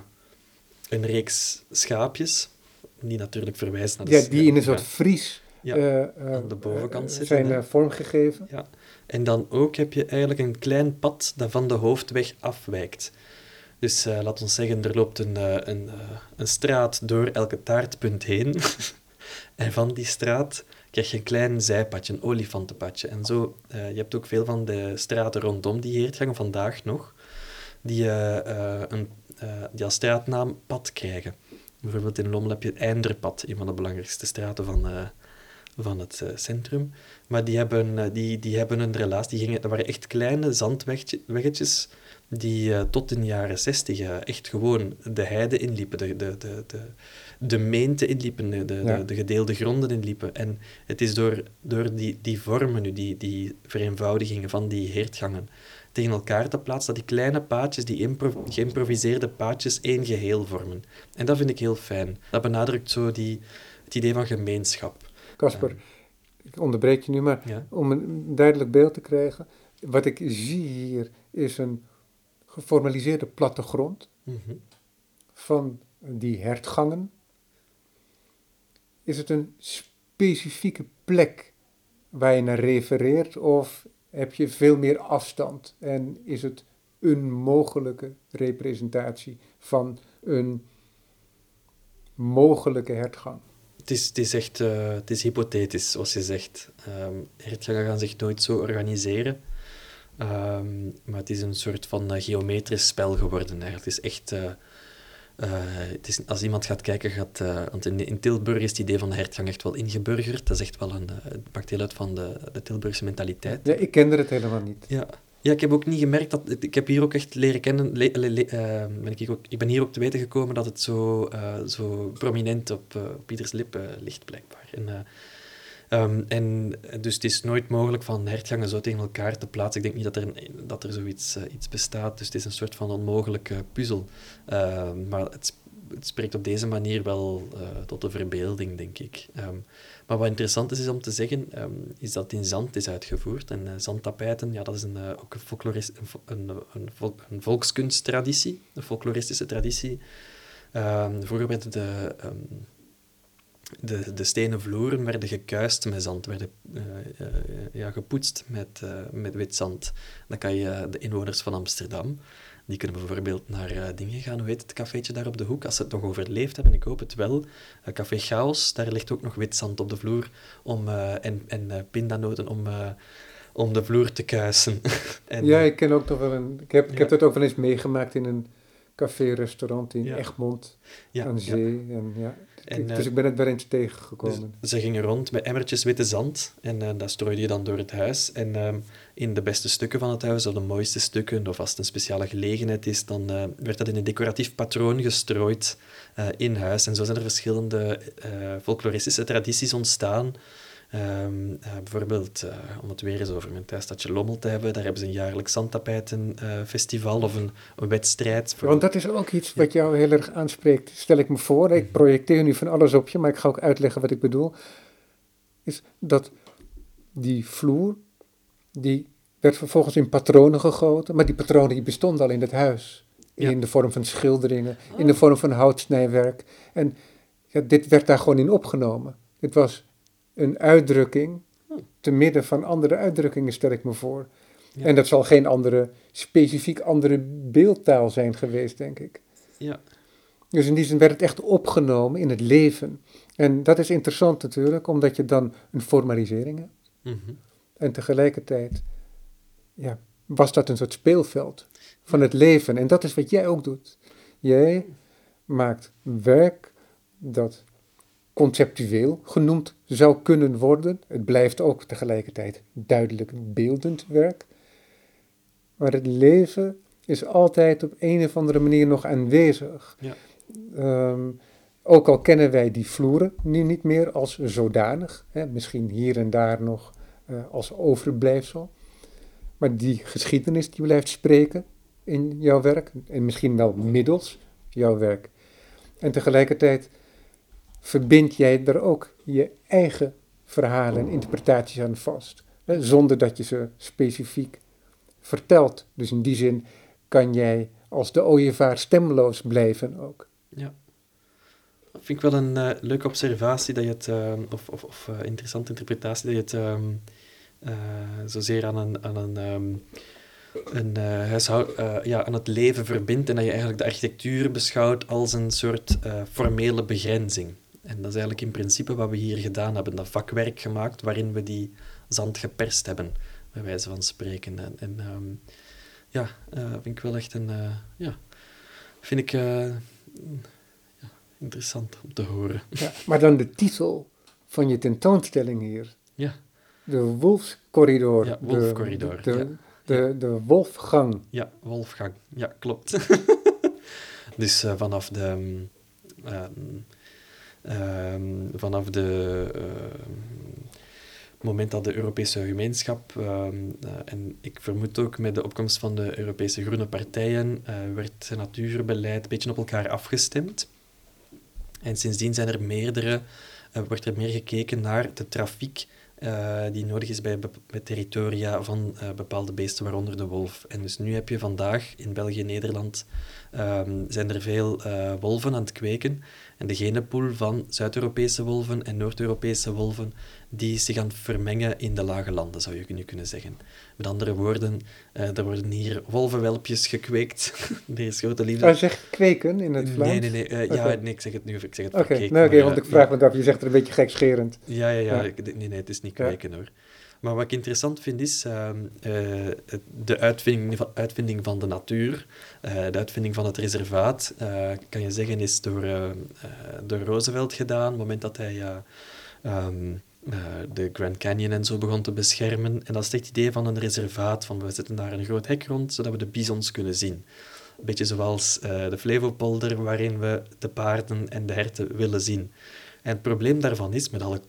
een reeks schaapjes, die natuurlijk verwijzen naar de Ja, die in een soort vries ja, uh, aan de bovenkant zitten. zijn vormgegeven. Ja. En dan ook heb je eigenlijk een klein pad dat van de hoofdweg afwijkt. Dus uh, laat ons zeggen, er loopt een, uh, een, uh, een straat door elke taartpunt heen. en van die straat krijg je een klein zijpadje, een olifantenpadje. En zo, je hebt ook veel van de straten rondom die heertgangen vandaag nog, die, een, die als straatnaam pad krijgen. Bijvoorbeeld in Lommel heb je het Einderpad, een van de belangrijkste straten van, van het centrum. Maar die hebben, die, die hebben een relatie, die gingen, dat waren echt kleine zandweggetjes die uh, tot in de jaren zestig echt gewoon de heide inliepen, de, de, de, de, de meente inliepen, de, de, Ja. de, de gedeelde gronden inliepen. En het is door, door die, die vormen nu, die, die vereenvoudigingen van die heertgangen, tegen elkaar te plaatsen, dat die kleine paadjes, die geïmproviseerde paadjes, één geheel vormen. En dat vind ik heel fijn. Dat benadrukt zo die, het idee van gemeenschap. Casper, ik onderbreek je nu, maar Ja. om een duidelijk beeld te krijgen. Wat ik zie hier is een geformaliseerde plattegrond Mhm. van die hertgangen. Is het een specifieke plek waar je naar refereert of heb je veel meer afstand en is het een mogelijke representatie van een mogelijke hertgang? Het is, het is echt eh, het is hypothetisch, zoals je zegt. Hertgangen gaan zich nooit zo organiseren. Ehm, maar het is een soort van eh, geometrisch spel geworden. Eigenlijk. Het is echt... eh, het is, als iemand gaat kijken, gaat, want in, in Tilburg is het idee van de hertgang echt wel ingeburgerd. Dat is echt wel een, het maakt deel uit van de, de Tilburgse mentaliteit. Ja, ik kende het helemaal niet. Ja. Ja, ik heb ook niet gemerkt dat... Ik heb hier ook echt leren kennen... le- le- eh, ben ik, ook, ik ben hier ook te weten gekomen dat het zo, eh, zo prominent op, eh, op ieders lippen ligt, blijkbaar. En, ehm, en dus het is nooit mogelijk van hertgangen zo tegen elkaar te plaatsen. Ik denk niet dat er, dat er zoiets iets bestaat. Dus het is een soort van onmogelijke puzzel. Ehm, maar het, het spreekt op deze manier wel eh, tot de verbeelding, denk ik. Ehm, maar wat interessant is, is om te zeggen, ehm, is dat in zand is uitgevoerd. En eh, zandtapijten, ja, dat is een, eh, ook een, folklorist, een, een, een, vol- een volkskunsttraditie, een folkloristische traditie. Ehm, vroeger werden de, de, de stenen vloeren werden gekuist met zand, werden ja, gepoetst met, met wit zand. Dan kan je de inwoners van Amsterdam, die kunnen bijvoorbeeld naar eh, dingen gaan, hoe heet het cafeetje daar op de hoek, als ze het nog overleefd hebben, ik hoop het wel. Eh, Café Chaos, daar ligt ook nog wit zand op de vloer om, eh, en, en pindanoten om, om de vloer te kuisen. en, ja, ik ken ook nog wel een. Ik heb, ik heb dat ook wel eens meegemaakt in een café-restaurant in Ja. Egmond Ja, aan ja. zee. En, ja. En, dus ik ben het wel eens Dus tegengekomen. ze gingen rond met emmertjes witte zand en dat strooide je dan door het huis. En ehm, in de beste stukken van het huis, of de mooiste stukken, of als het een speciale gelegenheid is, dan eh, werd dat in een decoratief patroon gestrooid eh, in huis. En zo zijn er verschillende eh, folkloristische tradities ontstaan. Ehm, eh, bijvoorbeeld, om het weer eens over mijn thuisstadje Lommel te hebben, daar hebben ze een jaarlijks zandtapijtenfestival of een, een wedstrijd. voor- Want dat is ook iets wat jou heel erg aanspreekt, stel ik me voor. Ik projecteer nu van alles op je, maar ik ga ook uitleggen wat ik bedoel. Is dat die vloer, die werd vervolgens in patronen gegoten, maar die patronen die bestonden al in het huis. Ja. In de vorm van schilderingen, in de vorm van houtsnijwerk. En ja, dit werd daar gewoon in opgenomen. Dit was een uitdrukking te midden van andere uitdrukkingen, stel ik me voor. Ja. En dat zal geen andere, specifiek andere beeldtaal zijn geweest, denk ik. Ja, Dus in die zin werd het echt opgenomen in het leven. En dat is interessant natuurlijk, omdat je dan een formalisering hebt. mhm. En tegelijkertijd ja, was dat een soort speelveld van het leven. En dat is wat jij ook doet. Jij maakt werk dat conceptueel genoemd zou kunnen worden. Het blijft ook tegelijkertijd duidelijk beeldend werk. Maar het leven is altijd op een of andere manier nog aanwezig. Ja. Ehm, ook al kennen wij die vloeren nu niet meer als zodanig, hè, misschien hier en daar nog als overblijfsel. Maar die geschiedenis die blijft spreken in jouw werk en misschien wel middels jouw werk. En tegelijkertijd verbind jij er ook je eigen verhalen en interpretaties aan vast, hè, zonder dat je ze specifiek vertelt. Dus in die zin kan jij als de ooievaar stemloos blijven ook. Ja. Vind ik wel een eh, leuke observatie, dat je het, eh, of, of, of eh, interessante interpretatie, dat je het ehm, eh, zozeer aan een, aan een, ehm, een huishoud, ja, aan het leven verbindt en dat je eigenlijk de architectuur beschouwt als een soort formele begrenzing. En dat is eigenlijk in principe wat we hier gedaan hebben, dat vakwerk gemaakt waarin we die zand geperst hebben, bij wijze van spreken. En, en ehm, ja, vind ik wel echt een, ja, vind ik interessant om te horen. Ja, maar dan de titel van je tentoonstelling hier. Ja. De Wolfscorridor. Ja, De- Wolfcorridor, De, ja. de, de, Wolfgang. Ja, Wolfgang. Ja, klopt. dus eh, vanaf de... mm, ehm, ehm, vanaf de... ehm, moment dat de Europese gemeenschap, ehm, eh, en ik vermoed ook met de opkomst van de Europese groene partijen, eh, werd het natuurbeleid een beetje op elkaar afgestemd. En sindsdien zijn er meerdere, eh, wordt er meer gekeken naar de trafiek eh, die nodig is bij, territoria van eh, bepaalde beesten, waaronder de wolf. En dus nu heb je vandaag in België en Nederland ehm, zijn er veel wolven aan het kweken. En de genepool van Zuid-Europese wolven en Noord-Europese wolven, die is zich aan het vermengen in de lage landen, zou je nu kunnen zeggen. Met andere woorden, eh, er worden hier wolvenwelpjes gekweekt. is grote liefde. Je zeggen kweken in het Vlaams? Nee, nee, nee. eh, Ja, nee, ik zeg het nu, ik zeg het Oké, maar, want ik vraag ja. me af, je zegt er een beetje gekscherend. Ja, ja, ja. Ja. Nee, nee, het is niet Ja. kweken hoor. Maar wat ik interessant vind is ehm, eh, de uitvinding van, uitvinding van de natuur, de uitvinding van het reservaat, kan je zeggen, is door, eh, eh, door Roosevelt gedaan. Op het moment dat hij eh, eh, de Grand Canyon en zo begon te beschermen. En dat is het idee van een reservaat, van we zetten daar een groot hek rond, zodat we de bisons kunnen zien. Een beetje zoals eh, de Flevopolder, waarin we de paarden en de herten willen zien. En het probleem daarvan is, met alle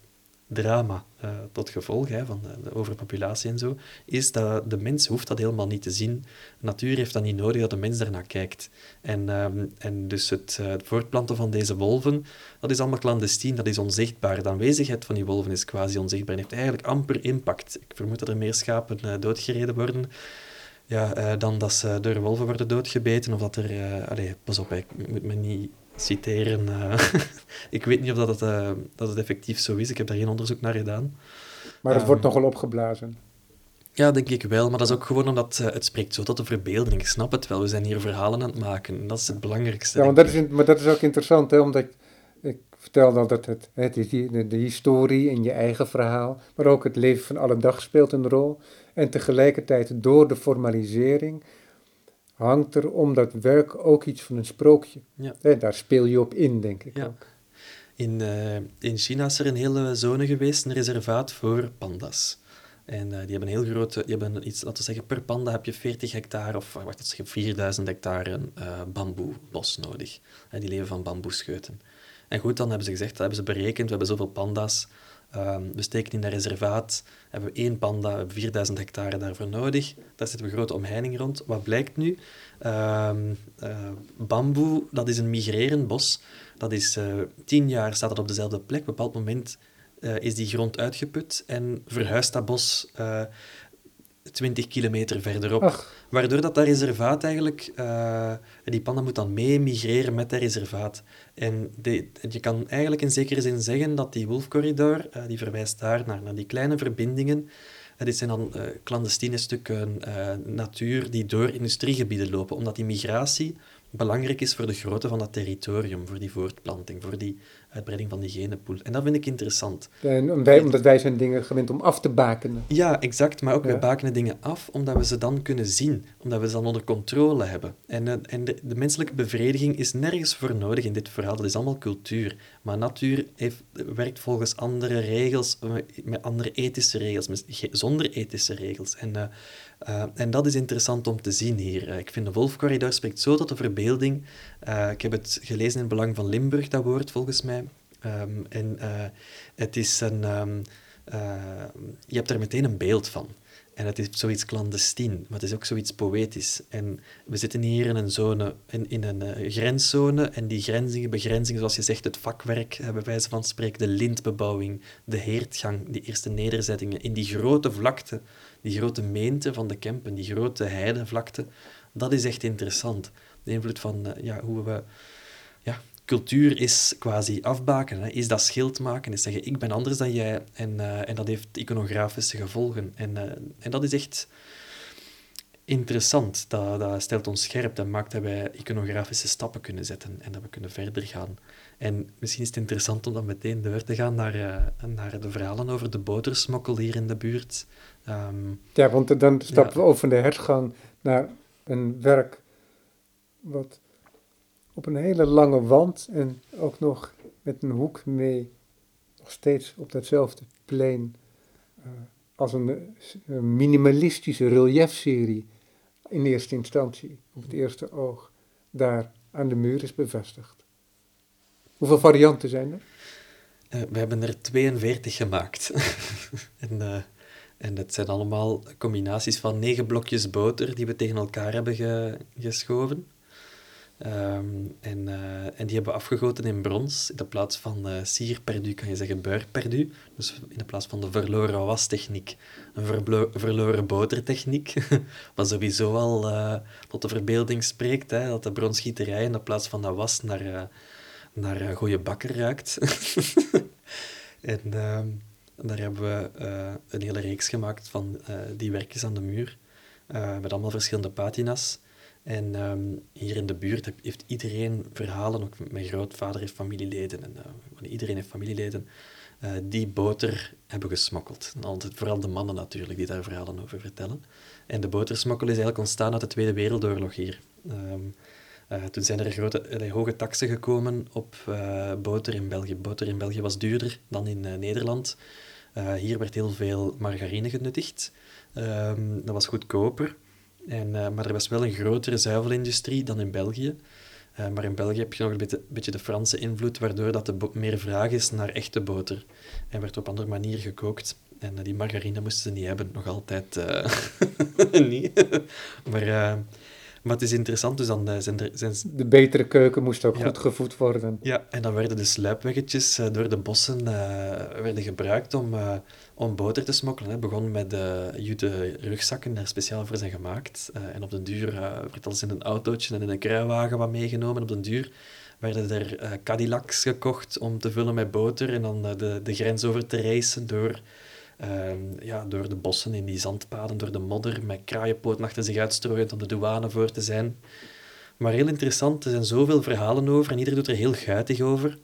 drama eh, tot gevolg hè, van de, overpopulatie en zo, is dat de mens hoeft dat helemaal niet te zien. Natuur heeft dat niet nodig dat de mens daarnaar kijkt. En, ehm, en dus het, eh, het voortplanten van deze wolven, dat is allemaal clandestien, dat is onzichtbaar. De aanwezigheid van die wolven is quasi onzichtbaar en heeft eigenlijk amper impact. Ik vermoed dat er meer schapen eh, doodgereden worden ja, dan dat ze door wolven worden doodgebeten of dat er... allee, pas op, ik moet me niet citeren. eh. ik weet niet of dat het, eh, dat het effectief zo is. Ik heb daar geen onderzoek naar gedaan. Maar het Ehm, wordt nogal opgeblazen. Ja, denk ik wel. Maar dat is ook gewoon omdat eh, het spreekt zo tot de verbeelding. Ik snap het wel. We zijn hier verhalen aan het maken. En dat is het belangrijkste. Ja, denk dat is, maar dat is ook interessant, hè, omdat ik vertelde al dat het, het is die, de, de historie in je eigen verhaal, maar ook het leven van alle dag speelt een rol. En tegelijkertijd door de formalisering hangt er om dat werk ook iets van een sprookje. Ja. Daar speel je op in, denk ik Ja. ook. In, eh, in China is er een hele zone geweest, een reservaat voor panda's. En eh, die hebben een heel grote, die hebben iets, laten we zeggen, per panda heb je 40 hectare of wacht, dat is 4000 hectare eh, bamboebos nodig. En die leven van bamboescheuten. En goed, dan hebben ze gezegd, dat hebben ze berekend, we hebben zoveel panda's. Ehm, we steken in dat reservaat, hebben we één panda, we hebben 4000 hectare daarvoor nodig. Daar zit een grote omheining rond. Wat blijkt nu? Eh, bamboe, dat is een migrerend bos. Dat is eh, tien jaar staat het op dezelfde plek. Op een bepaald moment eh, is die grond uitgeput en verhuist dat bos eh 20 kilometer verderop. Ach, Waardoor dat, dat reservaat eigenlijk, die panda moet dan mee migreren met dat reservaat. En je kan eigenlijk in zekere zin zeggen dat die wolfcorridor, eh, die verwijst daar naar, naar die kleine verbindingen. Eh, dit zijn dan eh, clandestine stukken natuur die door industriegebieden lopen, omdat die migratie belangrijk is voor de grootte van dat territorium, voor die voortplanting, voor die uitbreiding van die genenpool. En dat vind ik interessant. en om wij, omdat wij zijn dingen gewend om af te bakenen. Ja, exact. Maar ook Ja. we bakenen dingen af omdat we ze dan kunnen zien. Omdat we ze dan onder controle hebben. En, eh, en de, de menselijke bevrediging is nergens voor nodig in dit verhaal. Dat is allemaal cultuur. Maar natuur heeft, werkt volgens andere regels, eh, met andere ethische regels, zonder ethische regels. En, eh, eh, en dat is interessant om te zien hier. Eh, ik vind de Wolfcorridor spreekt zo tot de verbeelding. Eh, ik heb het gelezen in het Belang van Limburg, dat woord, volgens mij. Ehm, en het is een... ehm, eh, je hebt er meteen een beeld van. En het is zoiets clandestien, maar het is ook zoiets poëtisch. En we zitten hier in een zone, in, in een grenszone, en die grenzingen, begrenzingen, zoals je zegt, het vakwerk, bij wijze van spreken, de lintbebouwing, de heertgang, die eerste nederzettingen, in die grote vlakte, die grote meente van de Kempen, die grote heidevlakte, dat is echt interessant. De invloed van eh, ja, hoe we ja, cultuur is quasi afbaken, hè, is dat schild maken, is zeggen ik ben anders dan jij en, eh, en dat heeft iconografische gevolgen. En, eh, en dat is echt interessant. Dat, dat stelt ons scherp, dat maakt dat wij iconografische stappen kunnen zetten en dat we kunnen verder gaan. En misschien is het interessant om dan meteen door te gaan naar, naar de verhalen over de botersmokkel hier in de buurt. Ehm, Ja, want dan stappen Ja. we over van de hertgang naar een werk wat op een hele lange wand en ook nog met een hoek mee, nog steeds op datzelfde plein, eh, als een minimalistische reliefserie in eerste instantie, op het eerste oog, daar aan de muur is bevestigd. Hoeveel varianten zijn er? Eh, we hebben er 42 gemaakt. en, eh, en het zijn allemaal combinaties van negen blokjes boter die we tegen elkaar hebben ge- geschoven. Ehm, en, eh, en die hebben we afgegoten in brons. In plaats van eh sier perdu kan je zeggen beurre perdu. Dus in plaats van de verloren wastechniek, een verloren botertechniek. Wat sowieso al eh, tot de verbeelding spreekt. Hè, dat de bronsgieterij in de plaats van dat was naar... eh, naar uh, goede bakker ruikt. en ehm, daar hebben we eh, een hele reeks gemaakt van eh, die werkjes aan de muur, eh, met allemaal verschillende patina's. En ehm, hier in de buurt heeft iedereen verhalen, ook mijn grootvader heeft familieleden, en iedereen heeft familieleden, die boter hebben gesmokkeld. Altijd, vooral de mannen natuurlijk, die daar verhalen over vertellen. En de botersmokkel is eigenlijk ontstaan uit de Tweede Wereldoorlog hier. Ehm, eh, toen zijn er grote, hoge taxen gekomen op eh, boter in België. Boter in België was duurder dan in eh, Nederland. Hier werd heel veel margarine genuttigd. Ehm, dat was goedkoper. En, maar er was wel een grotere zuivelindustrie dan in België. Maar in België heb je nog een beetje, de Franse invloed, waardoor dat er meer vraag is naar echte boter. En werd op andere manier gekookt. En die margarine moesten ze niet hebben, nog altijd niet. maar, maar het is interessant, dus dan eh, zijn er... Zijn, De betere keuken moest ook Ja. goed gevoed worden. ja, en dan werden de sluipweggetjes eh, door de bossen eh, werden gebruikt om, om boter te smokkelen. Het begon met de jute rugzakken, die er speciaal voor zijn gemaakt. En op den duur werd alles in een autootje en in een kruiwagen wat meegenomen. Op den duur werden er Cadillacs gekocht om te vullen met boter en dan de, de grens over te racen door, ehm, ja, door de bossen in die zandpaden, door de modder, met kraaienpoten achter zich uitstrooiend om de douane voor te zijn. Maar heel interessant, er zijn zoveel verhalen over en ieder doet er heel guitig over.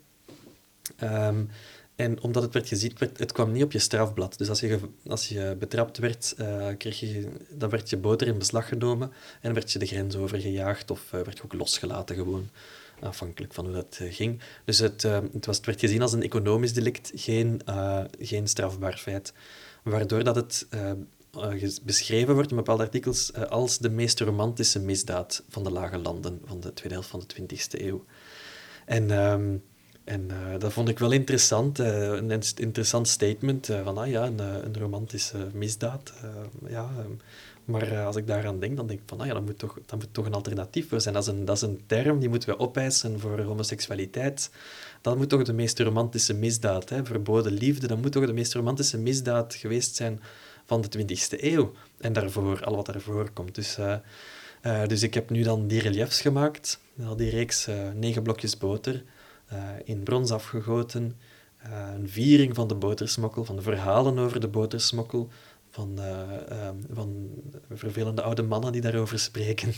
Ehm, En omdat het werd gezien, werd, het kwam niet op je strafblad. Dus als je, als je betrapt werd, uh, kreeg je, dan werd je boter in beslag genomen en werd je de grens overgejaagd of uh, werd je ook losgelaten gewoon. Afhankelijk van hoe dat uh, ging. Dus het, het, was, werd gezien als een economisch delict, geen, geen strafbaar feit. Waardoor dat het beschreven wordt in bepaalde artikels als de meest romantische misdaad van de lage landen van de tweede helft van de 20e eeuw. En... Um, en dat vond ik wel interessant, een interessant statement van, ah ja, een, een romantische misdaad. ja, um, maar als ik daaraan denk, dan denk ik van, ah ja, dat moet toch, dat moet toch een alternatief voor zijn. Dat is een, dat is een term die moeten we opeisen voor homoseksualiteit. Dat moet toch de meest romantische misdaad, hè, verboden liefde, dat moet toch de meest romantische misdaad geweest zijn van de 20e eeuw. En daarvoor, al wat daarvoor komt. Dus, dus ik heb nu dan die reliefs gemaakt, die reeks negen blokjes boter, in brons afgegoten. Een viering van de botersmokkel, van de verhalen over de botersmokkel, van, uh, van vervelende oude mannen die daarover spreken.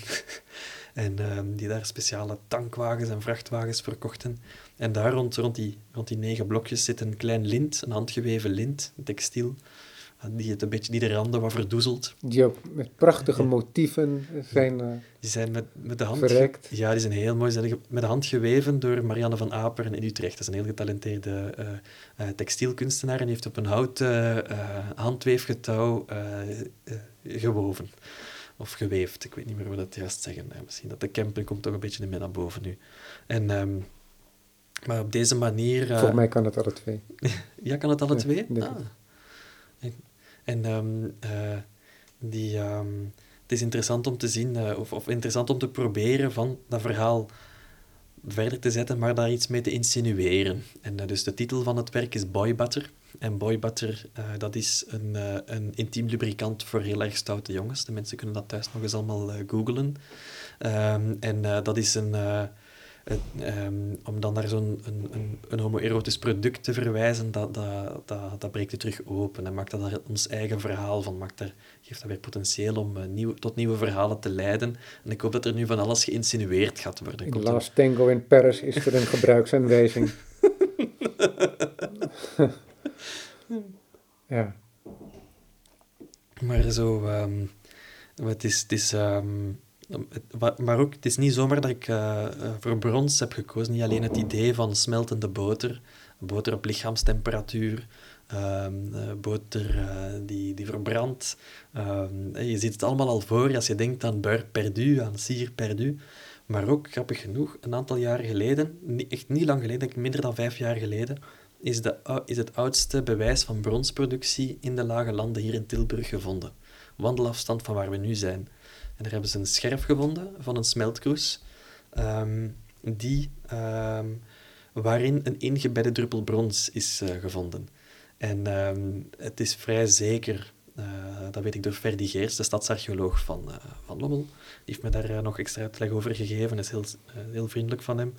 en ehm, die daar speciale tankwagens en vrachtwagens verkochten. En daar rond, rond, die, rond die negen blokjes zit een klein lint, een handgeweven lint, textiel, die het een beetje die de randen wat verdoezelt. Die ook met prachtige motieven zijn uh, Die zijn met, met de hand... Verrekt. Ja, die zijn heel mooi. Zijn met de hand geweven door Marianne van Aperen in Utrecht. Dat is een heel getalenteerde uh, uh, textielkunstenaar en die heeft op een houten handweefgetouw gewoven. Of geweefd, ik weet niet meer hoe dat juist zeggen. misschien dat de camping komt toch een beetje meer naar boven nu. En... Um, maar op deze manier... Volgens mij kan het alle twee. ja, kan het alle twee? Ah. En um, uh, die, um, het is interessant om te zien, uh, of, of interessant om te proberen van dat verhaal verder te zetten, maar daar iets mee te insinueren. En uh, dus de titel van het werk is Boy Butter. En Boy Butter, dat is een, een intiem lubricant voor heel erg stoute jongens. De mensen kunnen dat thuis nog eens allemaal googlen. Um, en dat is een um, om dan naar zo'n een, een, een homoerotisch product te verwijzen, dat, dat, dat, dat breekt het terug open en maakt dat er ons eigen verhaal van, maakt er, geeft dat weer potentieel om uh, nieuw, tot nieuwe verhalen te leiden. En ik hoop dat er nu van alles geïnsinueerd gaat worden. In Last er... Tango in Paris is er een gebruiksaanwijzing. ja. Maar zo, um, het is, het is um, maar ook, het is niet zomaar dat ik uh, voor brons heb gekozen. Niet alleen het idee van smeltende boter, boter op lichaamstemperatuur, uh, boter uh, die, die verbrandt. Ehm, je ziet het allemaal al voor als je denkt aan beurre perdu, aan sier perdu. Maar ook, grappig genoeg, een aantal jaren geleden, echt niet lang geleden, minder dan vijf jaar geleden, is, de, is het oudste bewijs van bronsproductie in de lage landen hier in Tilburg gevonden. Wandelafstand van waar we nu zijn. En daar hebben ze een scherf gevonden van een smeltkroes, um, die, um, waarin een ingebedde druppel brons is uh, gevonden. En um, het is vrij zeker, uh, dat weet ik door Ferdi Geers, de stadsarcheoloog van, uh, van Lommel. Die heeft me daar nog extra uitleg over gegeven, dat is heel, heel vriendelijk van hem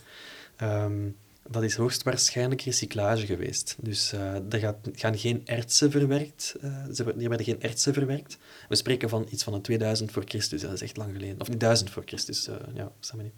dat is hoogstwaarschijnlijk recyclage geweest. Dus uh, er gaat, gaan geen ertsen verwerkt. Uh, er werden geen ertsen verwerkt. We spreken van iets van een 2000 voor Christus. Dat is echt lang geleden. Of 1000 voor Christus, uh, ja, we niet.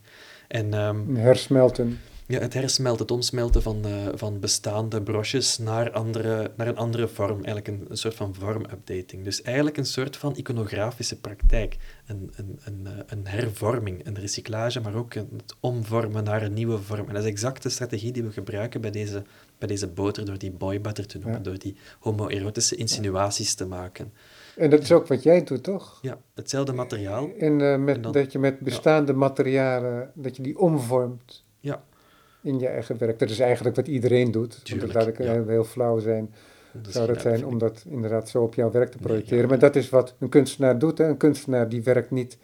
En, um, hersmelten. Ja, het hersmelten, het omsmelten van, uh, van bestaande broches naar, andere, naar een andere vorm. Eigenlijk een, een soort van vormupdating. Dus eigenlijk een soort van iconografische praktijk. Een, een, een, eh, een hervorming, een recyclage, maar ook het omvormen naar een nieuwe vorm. En dat is exact de strategie die we gebruiken bij deze, bij deze boter, door die boy butter te noemen, door die homoerotische insinuaties te maken. En dat is ook wat jij doet, toch? Ja, hetzelfde materiaal. En, uh, met, dat je met bestaande materialen, dat je die omvormt. Ja in je eigen werk. Dat is eigenlijk wat iedereen doet. Tuurlijk, want dat laat ik heel flauw zijn. zou het zijn om dat inderdaad zo op jouw werk te projecteren. Maar dat is wat een kunstenaar doet. Hè. Een kunstenaar die werkt niet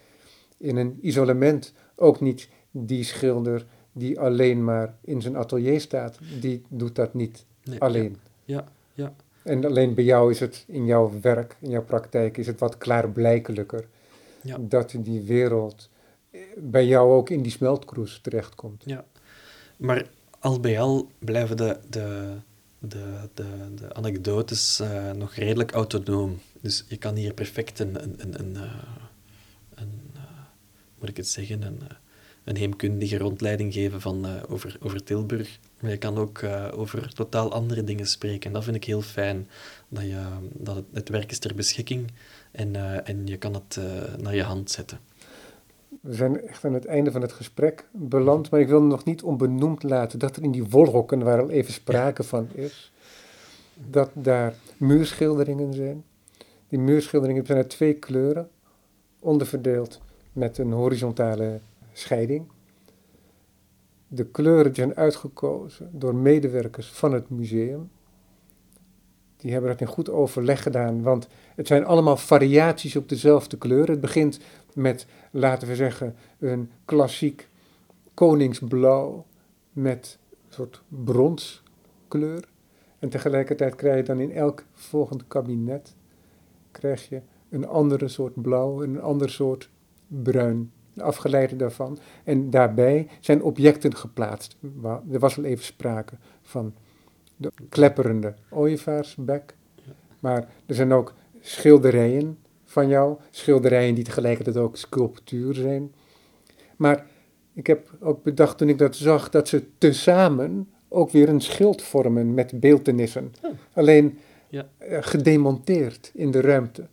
in een isolement. Ook niet die schilder die alleen maar in zijn atelier staat. Die doet dat niet alleen. Ja, ja. En alleen bij jou is het in jouw werk, in jouw praktijk, is het wat klaarblijkelijker. Ja. Dat die wereld bij jou ook in die smeltkroes terechtkomt. Ja, maar al bij al blijven de, de, de, de, anekdotes uh, nog redelijk autonoom. Dus je kan hier perfect een, een, een, een, uh, een uh, moet ik het zeggen, een, een heemkundige rondleiding geven van, over, over Tilburg. Maar je kan ook over totaal andere dingen spreken. En dat vind ik heel fijn. Dat, je, dat het, het werk is ter beschikking en, en je kan het naar je hand zetten. We zijn echt aan het einde van het gesprek beland, maar ik wil nog niet onbenoemd laten dat er in die wolhokken, waar al even sprake van is, dat daar muurschilderingen zijn. Die muurschilderingen zijn uit twee kleuren, onderverdeeld met een horizontale scheiding. De kleuren zijn uitgekozen door medewerkers van het museum. Die hebben dat in goed overleg gedaan, want het zijn allemaal variaties op dezelfde kleur. Het begint met, laten we zeggen, een klassiek koningsblauw met een soort bronskleur. En tegelijkertijd krijg je dan in elk volgend kabinet krijg je een andere soort blauw en een ander soort bruin, afgeleide daarvan. En daarbij zijn objecten geplaatst. Er was al even sprake van de klepperende ooievaarsbek, maar er zijn ook schilderijen van jou, schilderijen die tegelijkertijd ook sculptuur zijn. Maar ik heb ook bedacht toen ik dat zag, dat ze tezamen ook weer een schild vormen met beeldenissen. Oh. Alleen ja. Eh, gedemonteerd in de ruimte.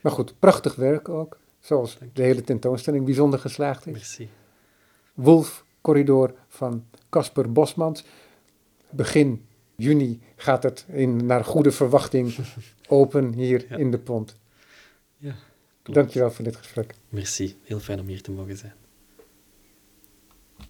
Maar goed, prachtig werk ook. Zoals de hele tentoonstelling bijzonder geslaagd is. Merci. Wolf Corridor van Casper Bosmans. Begin juni gaat het in, naar goede verwachting open hier in de Pont. Ja, klopt. Dankjewel voor dit gesprek. Merci, heel fijn om hier te mogen zijn.